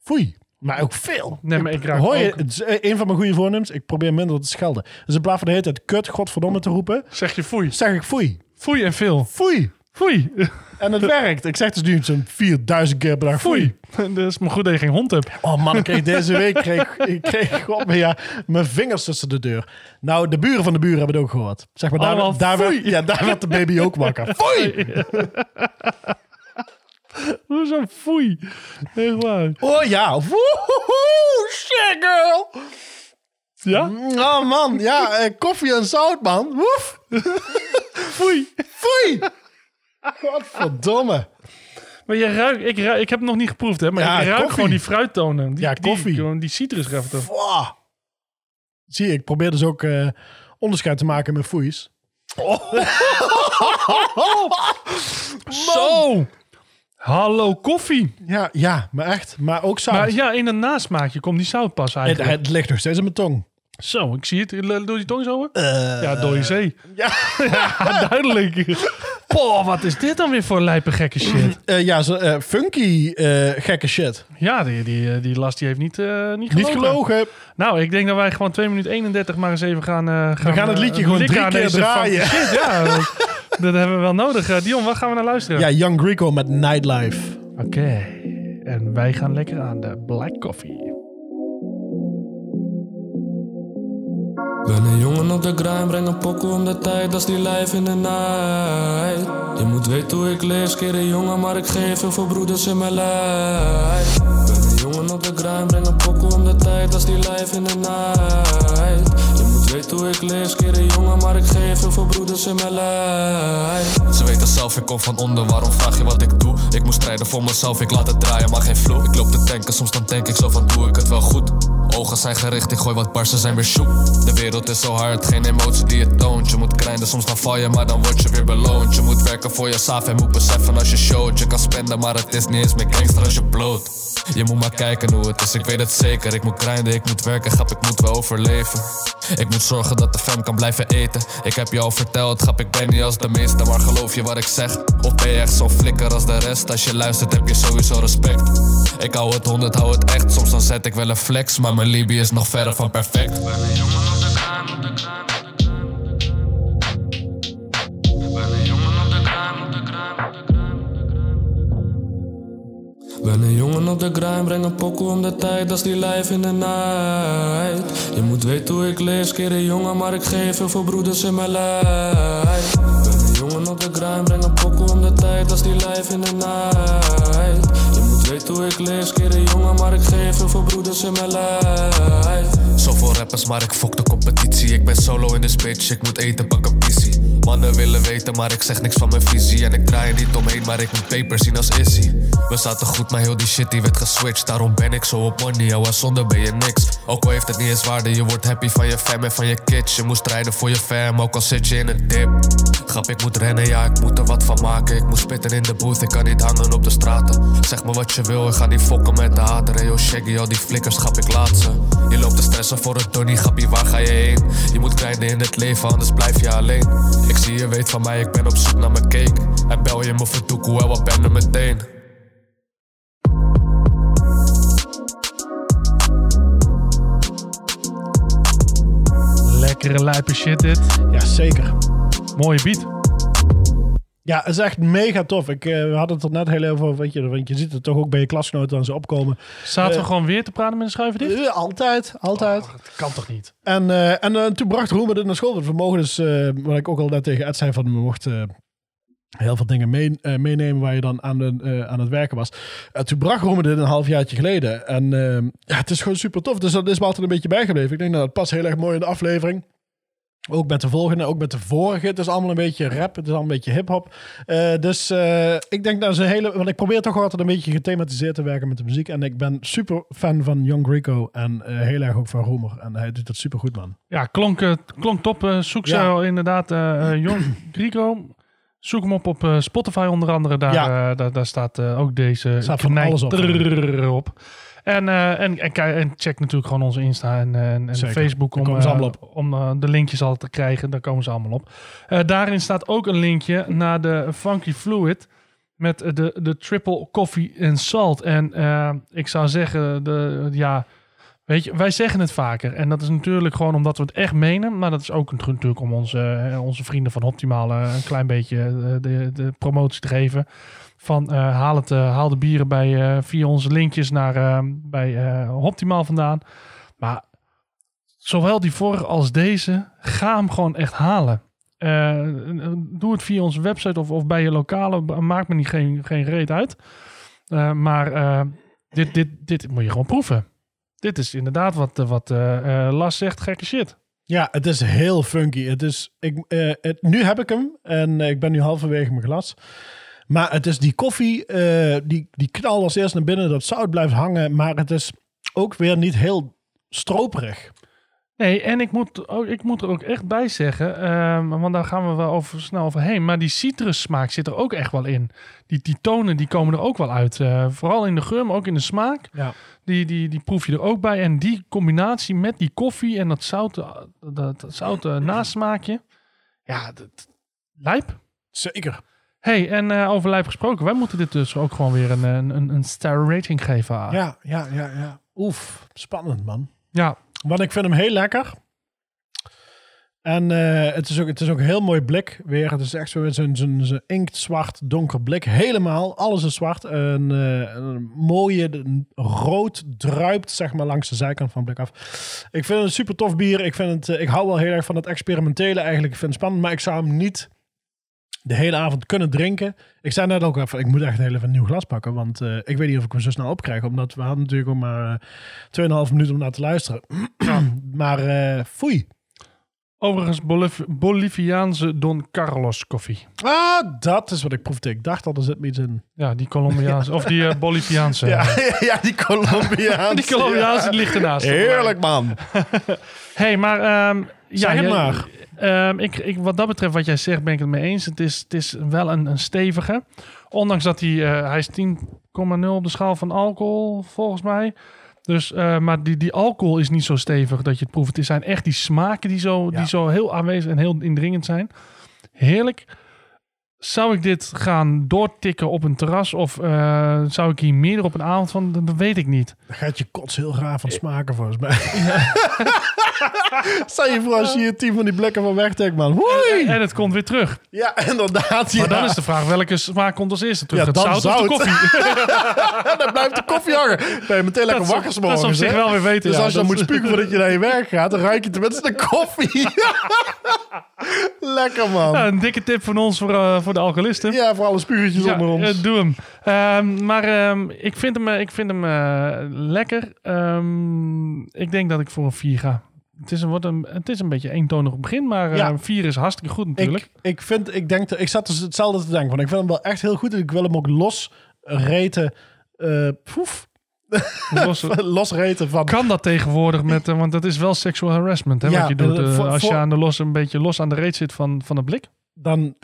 Foei. Maar ook veel. Nee, maar ik ruik Hoor je, ook- het is eh, een van mijn goede voornemens. Ik probeer minder te schelden. Dus in plaats van de hele tijd kut, godverdomme te roepen, Zeg je foei. zeg ik foei. Foei en veel. Foei. Foei. En het werkt. Ik zeg dus nu zo'n 4000 keer per dag foei. Foei. Dat is maar goed dat je geen hond hebt. Oh man, ik kreeg deze week kreeg, ik kreeg god, maar ja, mijn vingers tussen de deur. Nou, de buren van de buren hebben het ook gehoord. Zeg maar, daar, Allemaal daar, werd, foei. ja, daar werd de baby ook wakker. Foei! Hoezo foei? Echt waar. Oh ja. Woehoe, shit girl. Ja? Oh man, ja, eh, koffie en zout man. Woef. Foei. Foei. Godverdomme. Maar je ruikt, ik, ruik, ik heb het nog niet geproefd, hè, maar Ja, ik ruik koffie. gewoon die fruittonen. Die, Ja, die- koffie. gewoon die ervan. Wow. Zie je, ik probeer dus ook eh, onderscheid te maken met foeis. Zo! Hallo koffie. Ja, ja, maar echt. Maar ook zout. Maar ja, in een nasmaakje komt die zout pas het, eigenlijk. het ligt nog steeds in mijn tong. Zo, ik zie het. Doe die tong zo? Eh, ja, dode zee. Ja. Ja, duidelijk. Poh, wat is dit dan weer voor lijpe gekke shit? Eh, ja, zo, eh, funky eh, gekke shit. Ja, die, die, eh, die last die heeft niet, eh niet Niet gelogen. gelogen. Nou, ik denk dat wij gewoon 2 minuten 31 maar eens even gaan... eh, gaan gaan het eh, liedje gewoon likken drie aan keer deze draaien. Shit, ja, dat, hebben we wel nodig. Eh, Dion, waar gaan we naar luisteren? Ja, Young Greco met Nightlife. Oké, en wij gaan lekker aan de Black Coffee. Ben een jongen op de grind, breng een pokoe om de tijd, dat is die life in de night. Je moet weten hoe ik lees, keer een jongen, maar ik geef heel veel broeders in mijn lijf. Ben een jongen op de grind, breng een pokoe om de tijd, dat is die life in de night. Je weten hoe ik lees, keer een jongen, maar ik geef veel broeders in mijn lijf. Ze weten zelf, ik kom van onder, waarom vraag je wat ik doe? Ik moet strijden voor mezelf, ik laat het draaien, maar geen flow. Ik loop te tanken, soms dan denk ik zo van, doe ik het wel goed? Ogen zijn gericht, ik gooi wat barsten zijn weer shoe. De wereld is zo hard, geen emotie die je toont. Je moet krijnen, soms dan val je, maar dan word je weer beloond. Je moet werken voor jezelf en moet beseffen als je showt. Je kan spenden, maar het is niet eens meer gangster als je bloot. Je moet maar kijken hoe het is, ik weet het zeker. Ik moet grinden, ik moet werken, grap, ik moet wel overleven. Ik moet zorgen dat de fam kan blijven eten. Ik heb je al verteld, grap, ik ben niet als de meeste, maar geloof je wat ik zeg? Of ben je echt zo flikker als de rest? Als je luistert, heb je sowieso respect. Ik hou het honderd, hou het echt. Soms dan zet ik wel een flex, maar mijn Libië is nog verre van perfect. Ben een jongen op de grind, breng een pokoe om de tijd, is die life in de night. Je moet weten hoe ik lees, keer een jongen, maar ik geef heel veel broeders in mijn lijf. Ben een jongen op de grind, breng een pokoe om de tijd, is die life in de night. Weten hoe ik lees, keer een jongen, maar ik geef heel veel broeders in mijn lijf. Zoveel rappers, maar ik fok de competitie. Ik ben solo in de bitch, ik moet eten, pak een pissie. Mannen willen weten, maar ik zeg niks van mijn visie. En ik draai er niet omheen, maar ik moet paper zien als Issy. We zaten goed, maar heel die shit die werd geswitcht. Daarom ben ik zo op money, jouw zonder ben je niks. Ook al heeft het niet eens waarde, je wordt happy van je fam en van je kids. Je moest strijden voor je fam, ook al zit je in een dip. Grap, ik moet rennen, ja, ik moet er wat van maken. Ik moet spitten in de booth, ik kan niet hangen op de straten. Zeg me wat je wil, ik ga niet fokken met de hater. Yo, shaggy, al die flikkers, grap, ik laat ze. Je loopt te stressen voor het donnie, grappie, waar ga je heen? Je moet grinden in het leven, anders blijf je alleen. Ik zie je weet van mij, ik ben op zoek naar mijn cake. En bel je me voor toekoe, wel wat ben er meteen. Lekkere lijpe shit dit. Ja, zeker. Mooie beat. Ja, het is echt mega tof. Ik, eh, we hadden het er net heel even over, weet je, want je ziet het toch ook bij je klasgenoten aan ze opkomen. Zaten we Eh, gewoon weer te praten met een schuiven dicht? Eh, altijd, altijd. Dat kan toch niet? En, eh, en toen bracht Roemer dit naar school. Want we mogen dus, wat ik ook al net tegen Ed zei, van we mochten heel veel dingen mee, eh, meenemen waar je dan aan, de, eh, aan het werken was. En toen bracht Roemer dit een halfjaartje geleden. En eh, ja, het is gewoon super tof. Dus dat is me altijd een beetje bijgebleven. Ik denk dat het past heel erg mooi in de aflevering. Ook met de volgende, ook met de vorige. Het is allemaal een beetje rap, het is allemaal een beetje hip-hop. Dus ik denk dat ze hele. Want ik probeer toch altijd een beetje gethematiseerd te werken met de muziek. En ik ben super fan van Young Rico en heel erg ook van Roemer. En hij doet dat super goed, man. Ja, klonk, klonk top. Zoek ze Ja. al inderdaad. Jon Grigo. Zoek hem op op eh, Spotify onder andere. Daar, Ja. eh, daar, daar staat eh, ook deze Staat van alles op. En, en, en, kijk- en check natuurlijk gewoon onze Insta en, en, en. Facebook om, komen ze allemaal op. om de linkjes al te krijgen. Daar komen ze allemaal op. Daarin staat ook een linkje naar de Funky Fluid met de, de triple coffee and salt. En ik zou zeggen, de, ja, weet je, wij zeggen het vaker. En dat is natuurlijk gewoon omdat we het echt menen. Maar dat is ook natuurlijk om onze, eh, onze vrienden van Optimaal eh, een klein beetje eh, de, de promotie te geven. Van eh, haal, het, haal de bieren bij, via onze linkjes naar, bij Optimaal vandaan. Maar zowel die vorige als deze, ga hem gewoon echt halen. Doe het via onze website of, of bij je lokale. Maakt me niet geen, geen reet uit. Maar dit, dit, dit moet je gewoon proeven. Dit is inderdaad wat, eh, wat eh, eh, Las zegt, gekke shit. Ja, het is heel funky. Het is, ik, het, nu heb ik hem en ik ben nu halverwege mijn glas. Maar het is die koffie, die, die knalt als eerst naar binnen. Dat zout blijft hangen, maar het is ook weer niet heel stroperig. Nee, en ik moet, ook, ik moet er ook echt bij zeggen, ehm, want daar gaan we wel over, snel overheen. Maar die citrussmaak zit er ook echt wel in. Die, die tonen die komen er ook wel uit. Eh, vooral in de geur, maar ook in de smaak. Ja. Die, die, die proef je er ook bij. En die combinatie met die koffie en dat zoute, dat, dat zoute nasmaakje. Ja, dat, lijp. Zeker. hey, en eh, over lijp gesproken. Wij moeten dit dus ook gewoon weer een, een, een, een star rating geven. aan. Ja, ja, ja, ja. Oef, spannend man. ja, Want ik vind hem heel lekker. En eh, het, is ook, het is ook een heel mooi blik weer. Het is echt zo- zo'n zo'n zo'n inktzwart donker blik. Helemaal, alles is zwart. Een, eh, een mooie rood druipt zeg maar langs de zijkant van het blik af. Ik vind het een super tof bier. Ik, vind het, eh, ik hou wel heel erg van het experimentele eigenlijk. Ik vind het spannend, maar ik zou hem niet de hele avond kunnen drinken. Ik zei net ook even, ik moet echt heel even een nieuw glas pakken. Want eh, ik weet niet of ik hem zo snel opkrijg. Omdat we hadden natuurlijk ook maar eh 2,5 minuten om naar te luisteren. maar eh foei. overigens Boliviaanse Don Carlos koffie. Ah, dat is wat ik proefde. Ik dacht al, er zit me iets in. Ja, die Colombiaanse, of die eh, Boliviaanse. Ja, ja die Colombiaanse. Die Colombiaanse ligt ernaast. Heerlijk, man. hey, maar... ehm ja, jij- maar. ehm, ik, ik, wat dat betreft, wat jij zegt, ben ik het mee eens. Het is, het is wel een, een stevige. Ondanks dat hij... eh, hij is 10,0 op de schaal van alcohol, volgens mij. Dus, eh, maar die, die alcohol is niet zo stevig dat je het proeft. Het zijn echt die smaken die zo, Ja. die zo heel aanwezig en heel indringend zijn. Heerlijk. Zou ik dit gaan doortikken op een terras? Of eh, zou ik hier meer op een avond van? Dat, dat weet ik niet. Dan gaat je kots heel raar van smaken, volgens mij. Stel je voor als je hier tien van die blikken van wegtrekt, man. Hoi! En het komt weer terug. Ja, inderdaad. Ja. Maar dan is de vraag, welke smaak komt als eerste terug? Ja, het dan zout, of de koffie? dan blijft de koffie hangen. Ben je meteen lekker Dat wakker 's dat is op zich wel weer weten, Dus ja, als je dan dat moet spugen voordat je naar je werk gaat, dan ruik je tenminste de koffie. lekker, man. Ja, Ja, een dikke tip van ons voor, eh, voor de alcoholisten. voor alle spugetjes Ja, onder ons. eh, doe hem. Ehm, maar ehm, ik vind hem, eh, ik vind hem eh, lekker. Ehm, ik denk dat ik voor een 4 ga. Het is een, wordt een, het is een beetje eentonig begin, maar Ja. 4 is hartstikke goed natuurlijk. ik, ik vind, ik denk, ik zat dus hetzelfde te denken. Van, ik vind hem wel echt heel goed. en Ik wil hem ook los reten, eh poef, Los- losreten van... kan dat tegenwoordig met, want dat is wel sexual harassment, hè, Ja, wat je doet. voor- als je aan de los, een beetje los aan de reet zit van, van het blik. Dan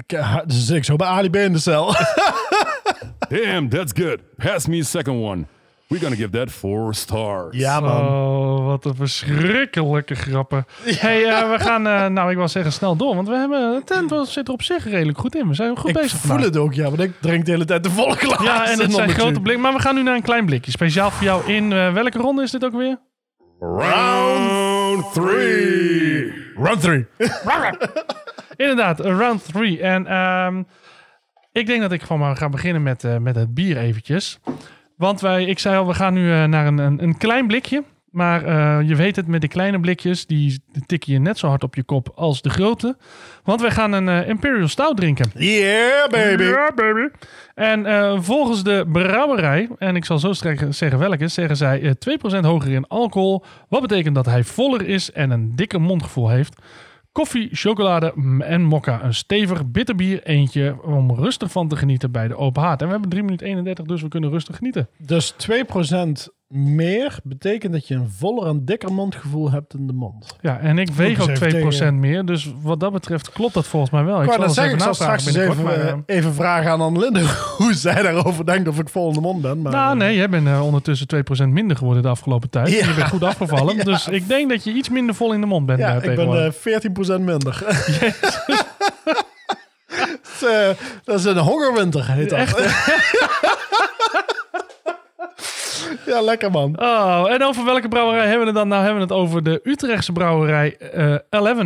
zit ik zo bij Ali B in de cel. Damn, that's good. Pass me a second one. We're gonna give that four stars. ja, man. Oh, wat een verschrikkelijke grappen. hey, eh, we gaan, eh, nou ik wil zeggen snel door, want we hebben, het tent zit er op zich redelijk goed in. We zijn goed Ik bezig voel vandaag. het ook, ja. Want ik drink de hele tijd de glas. Ja, en het zijn grote blik. Maar we gaan nu naar een klein blikje. Speciaal voor jou in, eh, welke ronde is dit ook weer? Round three. Run three. Inderdaad, round 3. En ehm, ik denk dat ik gewoon maar ga beginnen met, eh, met het bier eventjes. Want wij, ik zei al, we gaan nu eh, naar een, een, een klein blikje. Maar eh, je weet het, met die kleine blikjes, die tikken je net zo hard op je kop als de grote. Want wij gaan een Imperial Stout drinken. Yeah, baby. Ja, baby. En volgens de brouwerij, en ik zal zo zeggen welke, zeggen zij eh, 2% hoger in alcohol. Wat betekent dat hij voller is en een dikker mondgevoel heeft. Koffie, chocolade mm, en mokka. Een stevig bitterbier eentje om rustig van te genieten bij de open haard. En we hebben 3 minuten 31, dus we kunnen rustig genieten. Dus 2% meer betekent dat je een voller en dikker mondgevoel hebt in de mond. Ja, en ik weeg ook 2% even tegen. meer. Dus wat dat betreft klopt dat volgens mij wel. Ik zal ik navragen straks eens even, maar, eh, even vragen aan Annelinde hoe zij daarover denkt of ik vol in de mond ben. Maar, Nou, eh, nee, jij bent eh, ondertussen 2% minder geworden de afgelopen tijd. Ja. Je bent goed afgevallen. Ja. Dus ik denk dat je iets minder vol in de mond bent Ja, ik ben eh 14% minder. dat, is, dat is een hongerwinter, heet dat. ja, lekker man. Oh, en over welke brouwerij hebben we het dan? Nou hebben we het over de Utrechtse brouwerij eh 11.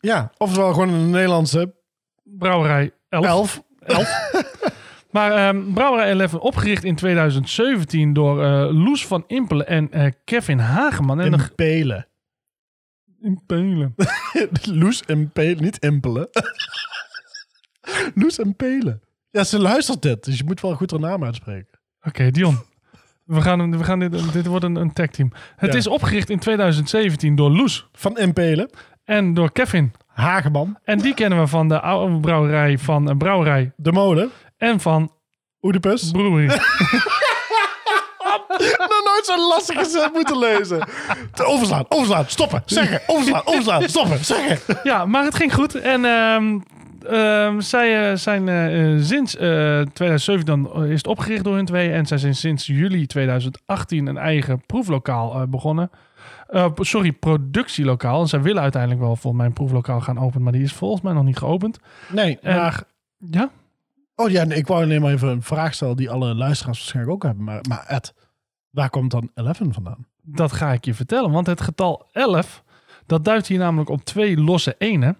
Ja, oftewel gewoon een Nederlandse Brouwerij 11. elf. Maar ehm, Brouwerij 11 opgericht in 2017 door eh, Loes van Impelen en eh, Kevin Hageman. En In de Pelen. Impelen. Loes en Pelen, niet Impelen. Loes en Pelen. Ja, ze luistert dit, dus je moet wel goed haar naam uitspreken. Oké, Dion. We gaan, we gaan dit, dit wordt een, een tag team. Het Ja. is opgericht in 2017 door Loes Van Impelen, en door Kevin. Hageman, En die kennen we van de oude brouwerij van een brouwerij De Molen, en van Oedipus. Brewery. Nog nooit zo'n lastige zin moeten lezen. Overslaan, overslaan, stoppen, zeggen, overslaan, overslaan, stoppen, zeggen. ja, maar het ging goed. En ehm, ehm, zij eh, zijn eh, eh, sinds eh 2007 dan is het opgericht door hun twee. En zij zijn sinds juli 2018 een eigen proeflokaal begonnen. Sorry, productielokaal. En zij willen uiteindelijk wel volgens mij een proeflokaal gaan openen. Maar die is volgens mij nog niet geopend. Nee, En- maar... Ja? Oh ja, nee, ik wou alleen maar even een vraag stellen die alle luisteraars waarschijnlijk ook hebben. Maar, maar Ed, waar komt dan 11 vandaan? Dat ga ik je vertellen. Want het getal 11, dat duidt hier namelijk op twee losse enen.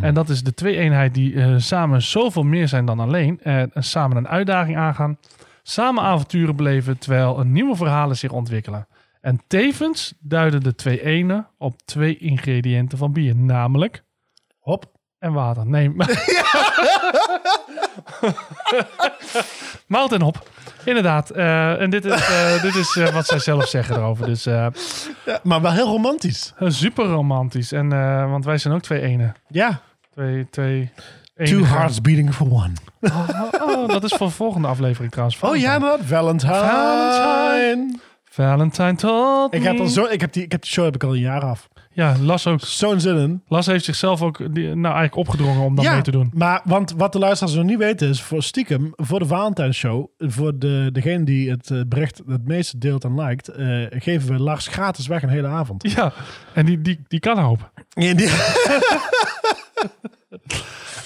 En dat is de twee-eenheid die eh, samen zoveel meer zijn dan alleen. En samen een uitdaging aangaan. Samen avonturen beleven terwijl een nieuwe verhalen zich ontwikkelen. En tevens duiden de twee enen op twee ingrediënten van bier. Namelijk Hop. en water. Nee. Mout en hop. Inderdaad. eh, en dit is, eh, dit is eh, wat zij zelf zeggen erover. Dus Ja, maar wel heel romantisch. super romantisch. En, want wij zijn ook twee enen. Ja. Twee, twee Two enigen. hearts beating for one. Oh, oh, dat is voor de volgende aflevering trouwens. Oh ja, dat. Valentine. Valentine. Valentine told Ik heb, al zo, ik, heb die, ik heb die show heb ik al een jaar af. Ja, Las ook. Zo'n zin in. Las heeft zichzelf ook die, nou, eigenlijk opgedrongen om dat ja, mee te doen. maar want wat de luisteraars nog niet weten is, voor stiekem, voor de Valentine Show, voor de, degene die het eh, bericht het meeste deelt en liked, eh, geven we Lars gratis weg een hele avond. Ja, en die, die, die kan hoop. En die, 2%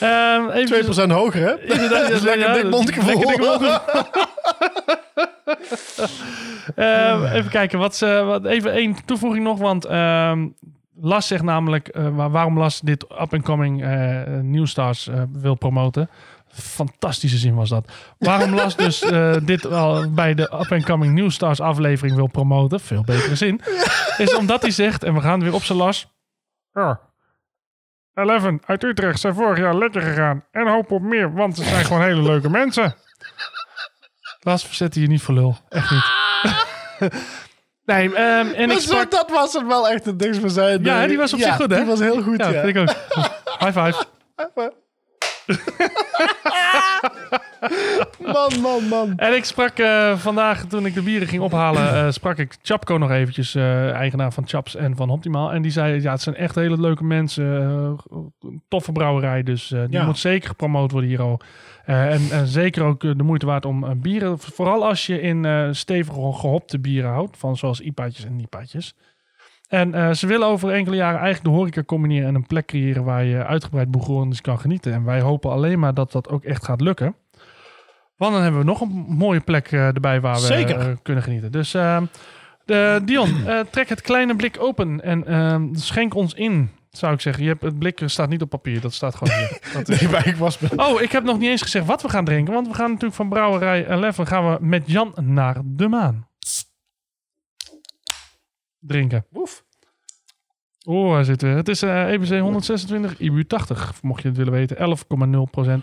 Ehm even, hoger, hè? Inderdaad, Dat is lekker lekker dik mondgevoel. Ehm, even kijken, wat, ze, wat, even één toevoeging nog, want ehm, Las zegt namelijk eh, waar- waarom Las dit up-and-coming eh Newstars eh, wil promoten. Fantastische zin was dat. Waarom Las dus dit al bij de up-and-coming Newstars aflevering wil promoten, veel betere zin, is omdat hij zegt, en we gaan weer op zijn Las. Ja, Eleven uit Utrecht zijn vorig jaar lekker gegaan. En hoop op meer, want ze zijn gewoon hele leuke mensen. Las, zet je niet voor lul. Echt niet. Nee, ehm, en ik zo, sprak... dat was het wel echt het ding van zijn. Ja, eh, die was op ja, zich goed, hè? Die was heel goed, Ja, ja. vind ik ook. High five. Man, man, man. En ik sprak eh, vandaag, toen ik de bieren ging ophalen, eh, sprak ik Chapco nog eventjes, eigenaar van Chaps en van Optimaal. En die zei, ja, het zijn echt hele leuke mensen, toffe brouwerij, dus die Ja. moet zeker gepromoot worden hier al. Eh, en, en zeker ook eh, de moeite waard om eh, bieren, vooral als je in stevige gehopte bieren houdt, van zoals IPA'tjes en NIPA'tjes. En ze willen over enkele jaren eigenlijk de horeca combineren en een plek creëren waar je uitgebreid bourgondisch kan genieten. En wij hopen alleen maar dat dat ook echt gaat lukken. Want dan hebben we nog een mooie plek erbij waar we Zeker. kunnen genieten. Dus de, Dion, trek het kleine blik open en schenk ons in, zou ik zeggen. Je hebt, het blik staat niet op papier, dat staat gewoon hier. Dat is- Nee, maar ik was... Oh, ik heb nog niet eens gezegd wat we gaan drinken. Want we gaan natuurlijk van Brouwerij 11 gaan we met Jan naar de maan. Drinken. Oef. Oh, hij zit. Het is EBC 126, IBU 80, mocht je het willen weten.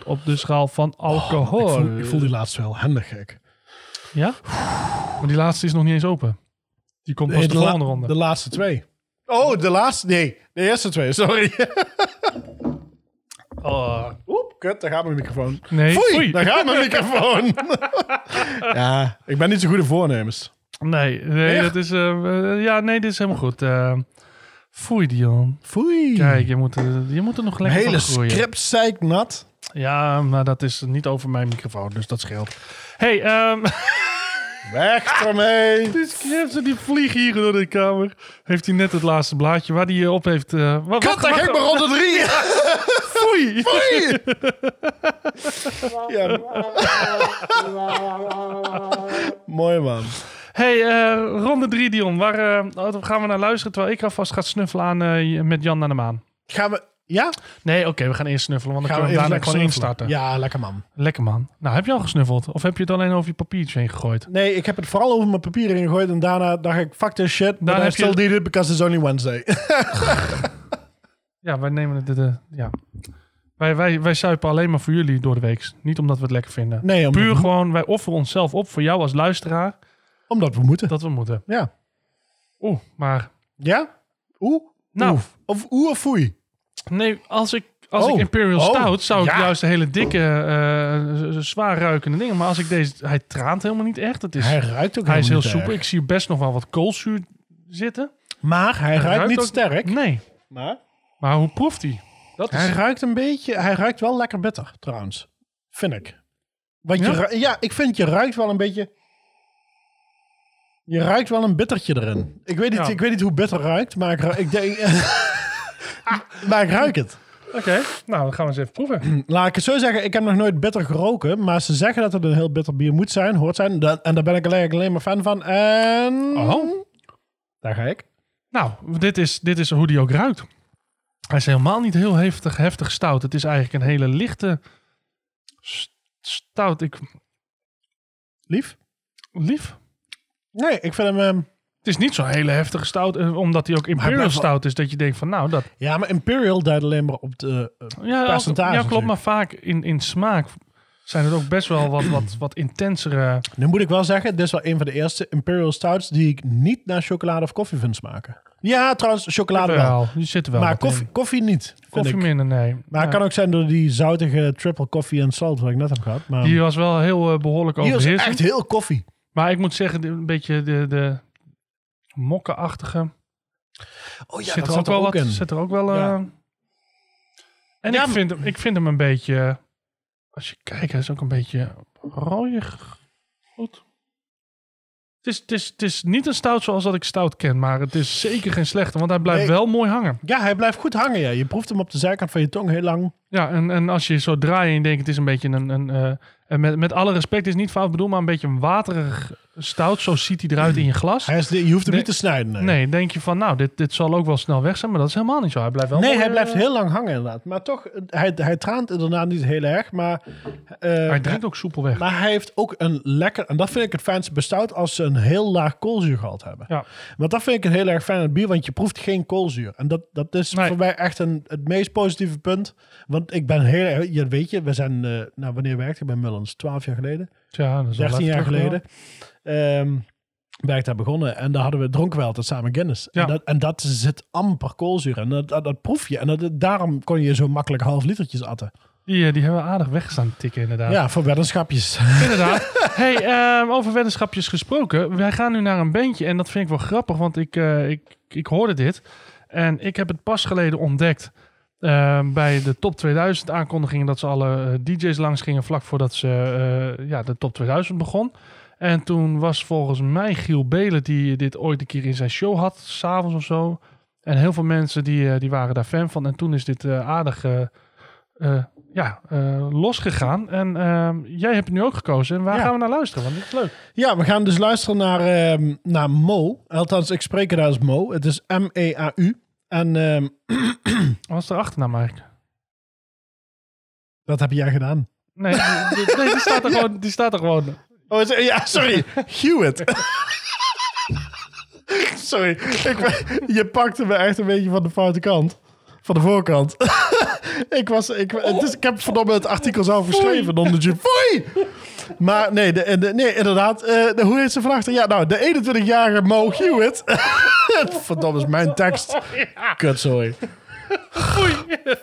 11,0% op de schaal van alcohol. Oh, ik, voel, ik voel die laatste wel handig gek. Ja? Maar die laatste is nog niet eens open. Die komt pas Nee, de, de, volgende ronde. de laatste twee. Oh, de laatste... Nee, de eerste twee, sorry. Oh. Oep, kut, daar gaat mijn microfoon. Nee, Foei, foei. daar gaat mijn microfoon. ja, ik ben niet zo goed in voornemens. Nee, nee, Echt? dat is, eh, eh, ja, nee, dit is helemaal goed. Eh foei, Dion. Foei. Kijk, je moet, er- je moet er nog lekker hele van groeien. script zeiknat. Ja, maar dat is niet over mijn microfoon, dus dat scheelt. hey, ehm Weg ermee. die scripts die vliegen hier door de kamer. Heeft hij net het laatste blaadje waar hij op heeft... eh wat, daar ging maar ronde drie. Foei! Foei. ja. Mooi man. Hey, eh, ronde drie, Dion. Waar eh, oh, gaan we naar luisteren terwijl ik alvast ga snuffelen aan eh, met Jan naar de maan? Gaan we... Ja? Nee, oké, we gaan eerst snuffelen, want dan Gaan we kunnen we even daarna gewoon snuffelen? instarten. Ja, lekker man. Lekker man. Nou, heb je al gesnuffeld? Of heb je het alleen over je papiertje heen gegooid? Nee, ik heb het vooral over mijn papieren ingegooid en daarna dacht ik, fuck this shit, but Daar I heb still je- need it because it's only Wednesday. Ja, wij nemen het... eh, ja. Wij, wij, wij suipen alleen maar voor jullie door de week. Niet omdat we het lekker vinden. Nee, omdat, Puur we, gewoon, wij offeren onszelf op voor jou als luisteraar omdat we moeten. dat we moeten. Ja. Oeh, maar... Ja? Oeh? Nou, Oeh. Of oeh of foei? Nee, als ik... Als Oh. ik Imperial Oh. Stout zou ik Ja. juist de hele dikke, eh, zwaar ruikende dingen. Maar als ik deze... Hij traant helemaal niet echt. Het is, Hij hij, ruikt ook is heel soepel. Ik zie best nog wel wat koolzuur zitten. Maar hij ruikt, niet ook- sterk. Nee. Maar Maar hoe proeft hij? Dat is... hij ruikt een beetje... Hij ruikt wel lekker bitter, trouwens. Vind ik. Want Ja? Je, ja, ik vind je ruikt wel een beetje... Je ruikt wel een bittertje erin. Ik weet niet, Ja. ik weet niet hoe bitter ruikt, maar ik, ik denk... maar ik ruik het. Oké, nou dan gaan we eens even proeven. Laat ik het zo zeggen, ik heb nog nooit bitter geroken. Maar ze zeggen dat het een heel bitter bier moet zijn, hoort zijn. En daar ben ik alleen, alleen maar fan van. En... Oh. Daar ga ik. Nou, dit is, dit is hoe die ook ruikt. Hij is helemaal niet heel heftig, heftig stout. Het is eigenlijk een hele lichte st- stout. Ik, Lief? lief. Nee, ik vind hem... ehm, Het is niet zo'n hele heftige stout, eh, omdat hij ook Imperial stout is. Dat je denkt van, nou, dat... ja, maar Imperial duidt alleen maar op de... eh, Ja, Percentage ja klopt, maar vaak in, in smaak zijn het ook best wel wat, wat, wat intensere... nu moet ik wel zeggen, dit is wel een van de eerste Imperial Stouts... die ik niet naar chocolade of koffie vind smaken. Ja, trouwens, chocolade wel. Wel, die zitten wel maar in. koffie, koffie niet, Koffie ik. minder, nee. Maar het kan ook zijn door die zoutige triple coffee en salt... wat ik net heb gehad. Maar Die was wel heel eh, behoorlijk die was overheersend. echt heel koffie. Maar ik moet zeggen, een beetje de, de mokkenachtige... Oh ja, zit dat er ook er wel ook wat. in. Zit er ook wel. eh. En Ja, ik, vind, hem- ik vind hem een beetje. Als je kijkt, hij is ook een beetje rooiig. Goed. Het is, het, is, het is niet een stout zoals dat ik stout ken, maar het is zeker geen slechte, want hij blijft Nee. wel mooi hangen. Ja, hij blijft goed hangen. Ja. Je proeft hem op de zijkant van je tong heel lang. Ja, en, en als je zo draait en je denkt, het is een beetje een. een eh, en met, met alle respect, het is niet fout bedoeld, maar een beetje een waterig stout. Zo ziet hij eruit in je glas. Hij is, de- je hoeft hem niet te snijden. Nee, Nee, denk je van, nou, dit, dit zal ook wel snel weg zijn, maar dat is helemaal niet zo. Hij blijft wel Nee, hij blijft eh, heel lang hangen inderdaad. Maar toch, hij, hij traant inderdaad niet heel erg. Maar, eh, Hij drinkt ook soepel weg. maar hij heeft ook een lekker... En dat vind ik het fijnste bestout als ze een heel laag koolzuurgehalte hebben. Ja. Want dat vind ik een heel erg fijn aan het bier, want je proeft geen koolzuur. En dat, dat is Nee. voor mij echt een, het meest positieve punt. Want ik ben heel erg... Ja, weet je, we zijn... eh nou, wanneer werkte ik bij Mullens? 12 jaar geleden? Ja, dat is al 13 even jaar geleden. Ehm ben ik daar begonnen. En daar hadden we, dronken we altijd samen Guinness. Ja. En, dat, en dat zit amper koolzuur. En dat, dat, dat proef je. En dat, daarom kon je zo makkelijk half litertjes atten. Die, eh, die hebben we aardig weggestaan tikken, inderdaad. Ja, voor weddenschapjes. Inderdaad. hey, ehm, over weddenschapjes gesproken. Wij gaan nu naar een bandje en dat vind ik wel grappig, want ik, eh, ik, ik hoorde dit. En ik heb het pas geleden ontdekt ehm, bij de top 2000 aankondigingen dat ze alle eh, DJ's langs gingen vlak voordat ze, eh, ja, de top 2000 begon. En toen was volgens mij Giel Belen die dit ooit een keer in zijn show had, s'avonds of zo. En heel veel mensen die, eh, die waren daar fan van. En toen is dit aardig ja, eh, losgegaan. En ehm, jij hebt het nu ook gekozen. En waar Ja. gaan we naar luisteren? Want dit is leuk. Ja, we gaan dus luisteren naar, ehm, naar Mo. Althans, ik spreek het als Mo. Het is M-E-A-U. En ehm, Wat is de achternaam eigenlijk? wat heb jij gedaan? Nee, die, die- nee, die staat er gewoon. Die staat er gewoon. Oh, is- ja, sorry. Hewitt. sorry. Ik, je pakte me echt een beetje van de foute kant. Van de voorkant. ik, was, ik, is, ik heb verdomme het artikel zelf geschreven. Onder je, foei! Maar nee, de, de- nee inderdaad. eh, de, hoe heet ze verachter? Ja, nou, de 21-jarige Mo Hewitt. verdomme is mijn tekst. Kut, sorry.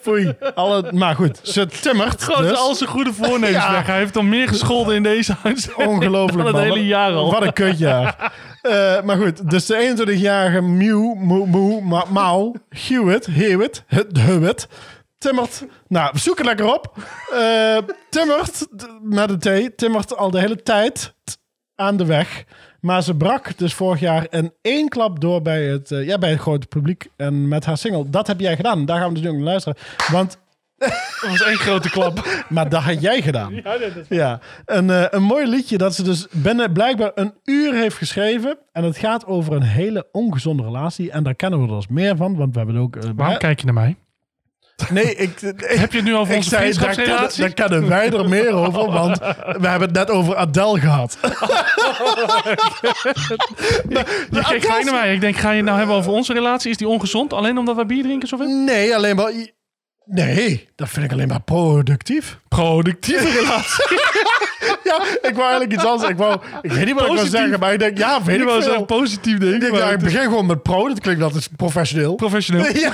Foei. Alle, maar goed, ze timmert. Gewoon dus. al zijn goede voornemens Ja. weg. Hij heeft al meer gescholden in deze huis. Ongelooflijk, man. hele jaar al. Wat een kutjaar. Eh, maar goed, dus de 21-jarige Mew, Moe, Moe, Ma- Mauw, Hewitt, Hewitt, Hewitt, timmert, nou, zoek het lekker op. Eh, timmert, met een T, timmert al de hele tijd aan de weg. Maar ze brak dus vorig jaar in één klap door bij het, eh, ja, bij het grote publiek. En met haar single, dat heb jij gedaan. Daar gaan we dus nu naar luisteren. Want Dat was één grote klap. maar dat had jij gedaan. Ja, een, eh, een mooi liedje dat ze dus binnen blijkbaar een uur heeft geschreven. En het gaat over een hele ongezonde relatie. En daar kennen we er dus meer van, want we hebben ook... Waarom kijk je naar mij? Nee, ik, Heb je het nu over ik onze zei, daar kennen, vriendschapsrelatie? daar kennen wij er meer over, want we hebben het net over Adele gehad. Je kijkt gelijk naar mij. Ik denk, ga je het nou hebben over onze relatie? Is die ongezond? Alleen omdat we bier drinken zoveel? Nee, alleen maar... Nee, dat vind ik alleen maar productief. Productieve relatie. Ja, ik wou eigenlijk iets anders. Ik, wou, ik weet niet wat ik wil Positief. zeggen, maar ik denk, ja, weet Je ik zeggen positief Ik denken. denk, maar ja, ik het is begin gewoon met pro. Dat klinkt altijd professioneel. professioneel. Ja.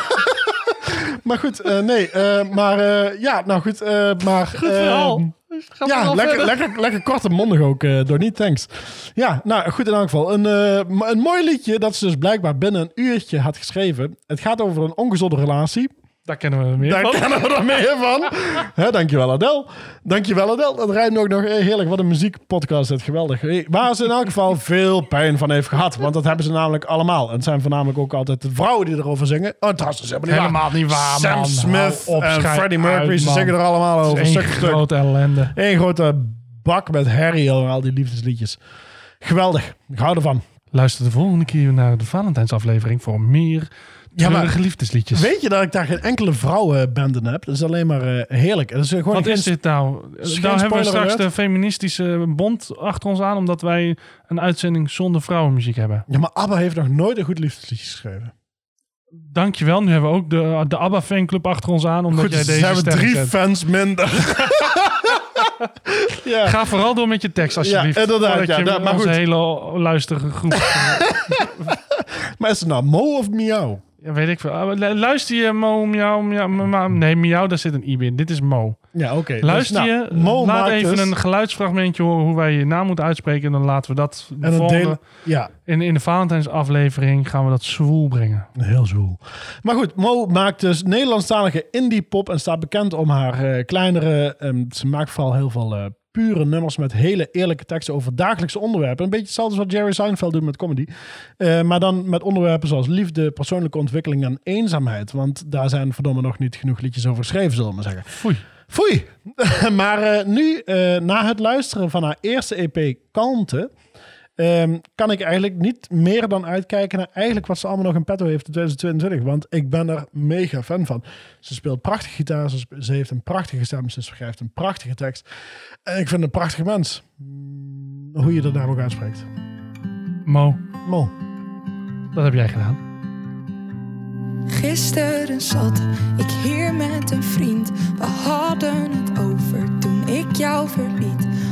Maar goed, eh, nee. eh, maar eh, ja, nou goed. maar, Goed verhaal. ja, lekker, lekker, lekker kort en mondig ook, door niet, thanks. Ja, nou goed in elk geval. Een, een mooi liedje dat ze dus blijkbaar binnen een uurtje had geschreven. Het gaat over een ongezonde relatie. Daar kennen we er meer Daar van. kennen we er meer van. Hè, dankjewel Adel. Dankjewel Adel. Dat rijmt ook nog eh, heerlijk. Wat een muziekpodcast. Het geweldig. Hey, Waar ze in elk geval veel pijn van heeft gehad. Want dat hebben ze namelijk allemaal. En het zijn voornamelijk ook altijd de vrouwen die erover zingen. Oh, dat is helemaal niet Helemaal niet waar, Sam man. Smith op, en Freddie Mercury. uit, ze zingen er allemaal over. Stuk. grote ellende. Eén grote bak met Harry en al die liefdesliedjes. Geweldig. Ik hou ervan. Luister de volgende keer naar de Valentijnsaflevering voor meer Ja, maar- treurige liefdesliedjes. Weet je dat ik daar geen enkele vrouwenband in heb? Dat is alleen maar eh, heerlijk. Dat is gewoon Wat geen- is dit nou? Nou hebben we straks de feministische bond achter ons aan, omdat wij een uitzending zonder vrouwenmuziek hebben. Ja, maar ABBA heeft nog nooit een goed liefdesliedje geschreven. Dankjewel. Nu hebben we ook de, de ABBA fanclub achter ons aan, omdat Goed, jij deze sterren drie zet. fans minder. ja. Ga vooral door met je tekst, alsjeblieft. Ja, inderdaad, ja, je dat- maar onze goed. hele luistergroep... Maar is het nou Mo of Miauw? Ja, weet ik veel. Ah, lu- Luister je Mo, miauw, miauw, ma- Nee, miauw, daar zit een i in. Dit is Mo. Ja, oké. Luister Dus, je, nou, Mo laat maakt even dus- een geluidsfragmentje horen hoe wij je naam moeten uitspreken. En dan laten we dat En dan volgende- delen... Ja, in, in de Valentijnsaflevering gaan we dat zwoel brengen. heel zwoel. Maar goed, Mo maakt dus Nederlandstalige indie pop en staat bekend om haar eh, kleinere... ehm, ze maakt vooral heel veel eh, pure nummers met hele eerlijke teksten over dagelijkse onderwerpen. Een beetje hetzelfde als wat Jerry Seinfeld doet met comedy. Eh, maar dan met onderwerpen zoals liefde, persoonlijke ontwikkeling en eenzaamheid. Want daar zijn verdomme nog niet genoeg liedjes over geschreven, zullen we maar zeggen. Foei. Foei. maar eh, nu, eh, na het luisteren van haar eerste EP Kalmte, ehm, kan ik eigenlijk niet meer dan uitkijken naar eigenlijk wat ze allemaal nog in petto heeft in 2022. Want ik ben er mega fan van. Ze speelt prachtig gitaar, ze, heeft een prachtige stem, ze schrijft een prachtige tekst. En ik vind een prachtige mens. Mm, Hoe je dat naam ook uitspreekt. Mo, Mo. dat heb jij gedaan. Gisteren zat ik hier met een vriend. We hadden het over toen ik jou verliet.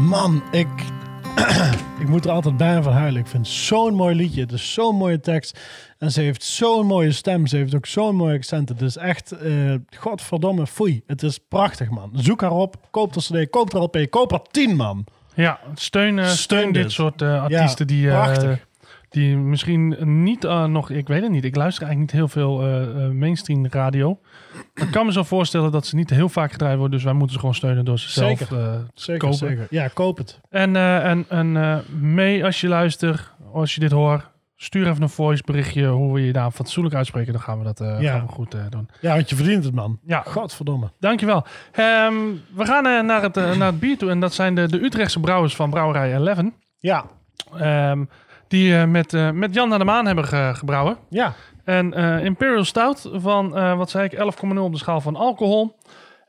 Man, ik, ik moet er altijd bijna van huilen. Ik vind het zo'n mooi liedje. Het is zo'n mooie tekst. En ze heeft zo'n mooie stem. Ze heeft ook zo'n mooi accent. Het is echt, eh, godverdomme, foei. Het is prachtig, man. Zoek haar op. Koop de cd. Koop de LP. Koop er 10, man. Ja, steun, eh, Steun steun dit dit. soort eh, artiesten die, prachtig. die misschien niet nog... Ik weet het niet. Ik luister eigenlijk niet heel veel mainstream radio. Ik kan me zo voorstellen dat ze niet heel vaak gedraaid worden. Dus wij moeten ze gewoon steunen door ze zelf Zeker. eh, Zeker, kopen. zeker. Ja, koop het. En, eh, en, en eh, mee als je luistert, als je dit hoort, stuur even een voice berichtje hoe we je daar fatsoenlijk uitspreken. Dan gaan we dat Ja. gaan we goed doen. Ja, want je verdient het, man. Ja. Godverdomme. Dankjewel. Ehm we gaan naar, het, naar het bier toe. En dat zijn de, de Utrechtse brouwers van Brouwerij 11. Ja. Ehm, die met, met Jan naar de Maan hebben ge- gebrouwen. Ja. En eh, Imperial Stout van, eh, wat zei ik, 11,0 op de schaal van alcohol.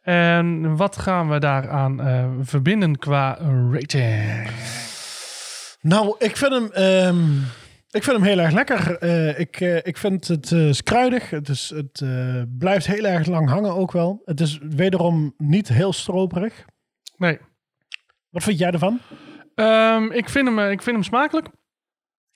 En wat gaan we daaraan eh verbinden qua rating? Nou, ik vind hem, ehm, ik vind hem heel erg lekker. Ik, ik vind het kruidig. Het, is, het blijft heel erg lang hangen ook wel. Het is wederom niet heel stroperig. Nee. Wat vind jij ervan? Ehm, ik, vind hem, ik vind hem smakelijk.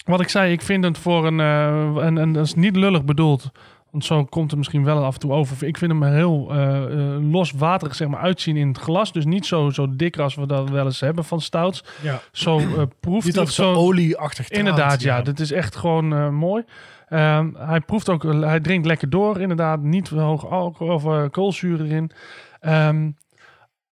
Wat ik zei, ik vind het voor een, eh, en, en dat is niet lullig bedoeld. Want zo komt het misschien wel af en toe over. Ik vind hem heel eh, loswaterig zeg maar, uitzien in het glas. Dus niet zo, zo dik als we dat wel eens hebben van stouts. Ja. Zo eh proeft Niet het dat zo olieachtig Inderdaad, ja. ja. Dit is echt gewoon mooi. Ehm, hij proeft ook, hij drinkt lekker door, inderdaad. Niet hoog alcohol of koolzuur erin. Ehm,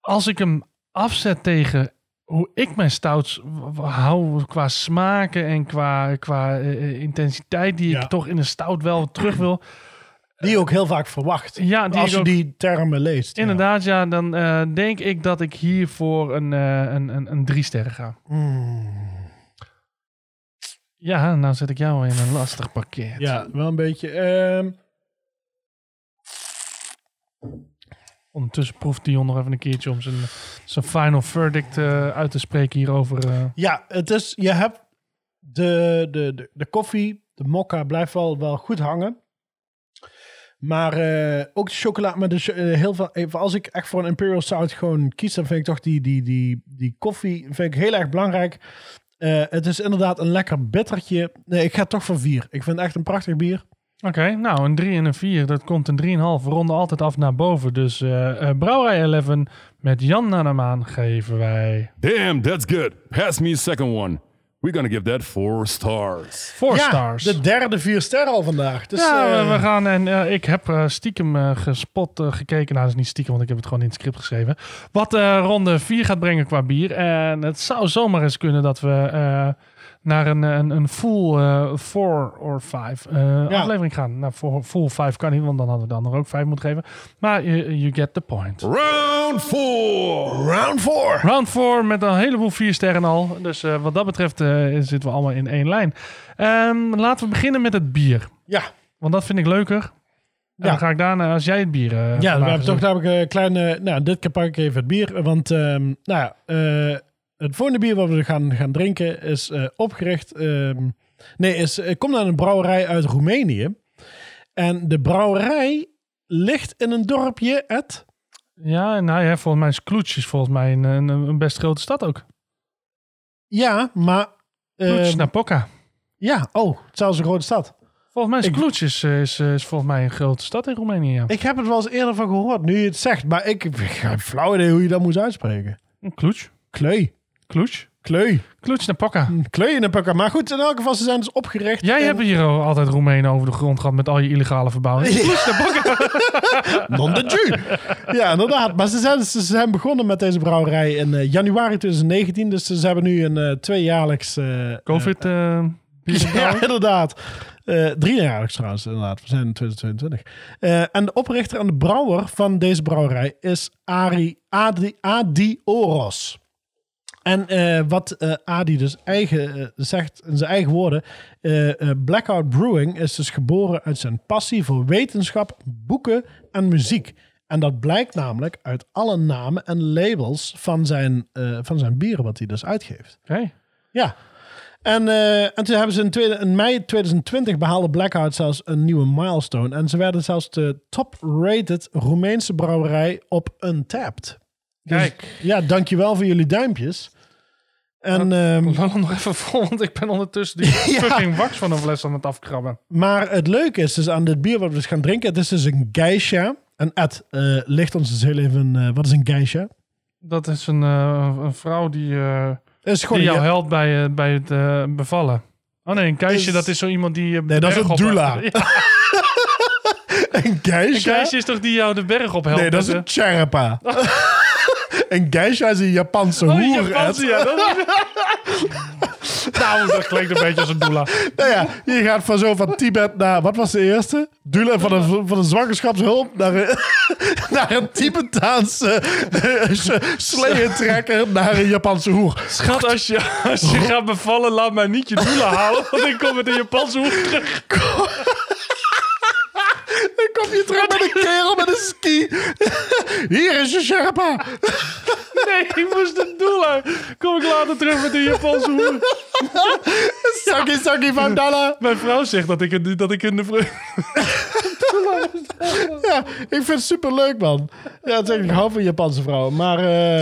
als ik hem afzet tegen hoe ik mijn stouts hou qua smaken en qua, qua eh, eh, intensiteit die Ja. ik toch in een stout wel terug wil. Die je ook heel vaak verwacht. Ja, die als je ook- die termen leest. Inderdaad, ja, dan eh, denk ik dat ik hier voor een, eh, een, een, een drie sterren ga. Hmm. Ja, nou zet ik jou in een lastig pakket. Ja, wel een beetje. ehm, Ondertussen proeft Dion nog even een keertje om zijn, zijn final verdict eh, uit te spreken hierover. eh. ja, het is. Je hebt de, de, de, de koffie, de mokka blijft wel, wel goed hangen. Maar eh, ook de chocola. Maar de, heel veel, even, als ik echt voor een Imperial Stout gewoon kies, dan vind ik toch die, die, die, die koffie vind ik heel erg belangrijk. Het is inderdaad een lekker bittertje. Nee, ik ga toch voor vier. Ik vind het echt een prachtig bier. Oké, nou een 3 en een 4, dat komt een 3,5. We ronden altijd af naar boven. Dus eh eh, Brouwerij 11 met Jan naar de maan geven wij Damn, that's good. Pass me a second one. We're gonna give that four stars. 4 ja, stars. de derde vier sterren al vandaag. Dus, ja, we- eh, we gaan en ik heb eh, stiekem gespot gekeken. Nou, dat is niet stiekem, want ik heb het gewoon in het script geschreven. Wat eh, ronde 4 gaat brengen qua bier. En het zou zomaar eens kunnen dat we eh, naar een, een, een full 4 of 5 Ja. aflevering gaan. Nou, voor full 5 kan niet, want dan hadden we dan er ook 5 moeten geven. Maar you, you get the point. Round four. round 4. Round 4 met een heleboel 4 sterren al. Dus eh, wat dat betreft eh, zitten we allemaal in één lijn. Ehm, laten we beginnen met het bier. Ja, Want dat vind ik leuker. En Ja. dan ga ik daarna, als jij het bier... eh, Ja, we hebben toch namelijk een kleine... Nou, dit keer pak ik even het bier. Want ehm, nou ja, eh, het volgende bier wat we gaan, gaan drinken is eh, opgericht... ehm, nee, is, het komt uit een brouwerij uit Roemenië. En de brouwerij ligt in een dorpje, Ed. Ja, nou ja, volgens mij is Kloets is volgens mij een, een, een best grote stad ook. Ja, maar... Kloets ehm, naar Pokka. ja, oh, het is zelfs een grote stad. Volgens mij is is, eh, is, is volgens mij een grote stad in Roemenië, ja. Ik heb het wel eens eerder van gehoord, nu je het zegt. Maar ik, ik heb flauw idee hoe je dat moet uitspreken. Kloets? Kleu. Kloets? Kleu. Kloets naar Pokka. Kleu in de pakken. Maar goed, in elk geval, ze zijn dus opgericht. Jij hebt hier al altijd Roemenen over de grond gehad met al je illegale verbouwingen. Kloets naar. Non de Jew. Ja, inderdaad. Maar ze zijn, ze zijn begonnen met deze brouwerij in eh, januari 2019. Dus ze hebben nu een eh, tweejaarlijks... eh, Covid ja, inderdaad. Driejaarlijks trouwens, inderdaad. We zijn in 2022. Eh, en de oprichter en de brouwer van deze brouwerij is Ari, Adi, Adi Oros. En eh, wat eh, Adi dus eigen, eh, zegt in zijn eigen woorden... Blackout Brewing is dus geboren uit zijn passie voor wetenschap, boeken en muziek. En dat blijkt namelijk uit alle namen en labels van zijn, van zijn bieren wat hij dus uitgeeft. Oké. Ja. En, en toen hebben ze in, tweede, in mei 2020 behaalde Blackout zelfs een nieuwe milestone. En ze werden zelfs de top-rated Roemeense brouwerij op Untapped. Dus, Kijk. ja, dankjewel voor jullie duimpjes. En, ehm, Ik nog even vol, want ik ben ondertussen die fucking wax van een fles aan het afkrabben. maar het leuke is dus aan dit bier wat we dus gaan drinken. Het is dus een geisha. En Ed, eh, licht ons dus heel even... eh, wat is een geisha? Dat is een, eh, een vrouw die, is gewoon die jou ja- helpt bij, bij het bevallen. Oh nee, een keisje, Is- dat is zo iemand die... Nee, dat is een doula. Ja, een een geisha? keisje is toch die jou de berg op helpt? Nee, dat is een cherpa. Een geisha is een Japanse Oh, hoer, Japanse, ja. Dat nou, dat klinkt een beetje als een doula. Nou ja, je gaat van zo van Tibet naar, wat was de eerste? Dula van een, van een zwangerschapshulp naar een, naar een Tibetaanse uh, trekker naar een Japanse hoer. Schat, als je, als je gaat bevallen, laat mij niet je doula houden. Want ik kom met een Japanse hoek terug. Kom je terug met een kerel met een ski. Hier is je Sherpa. Nee, ik moest de doula. Kom ik later terug met een Japanse hoek. Saki Saki van Dalla. Mijn vrouw zegt dat ik, dat ik in de... vre- Ja, ik vind het super leuk, man. Ja, het is echt, ik hou van Japanse vrouwen. Maar eh,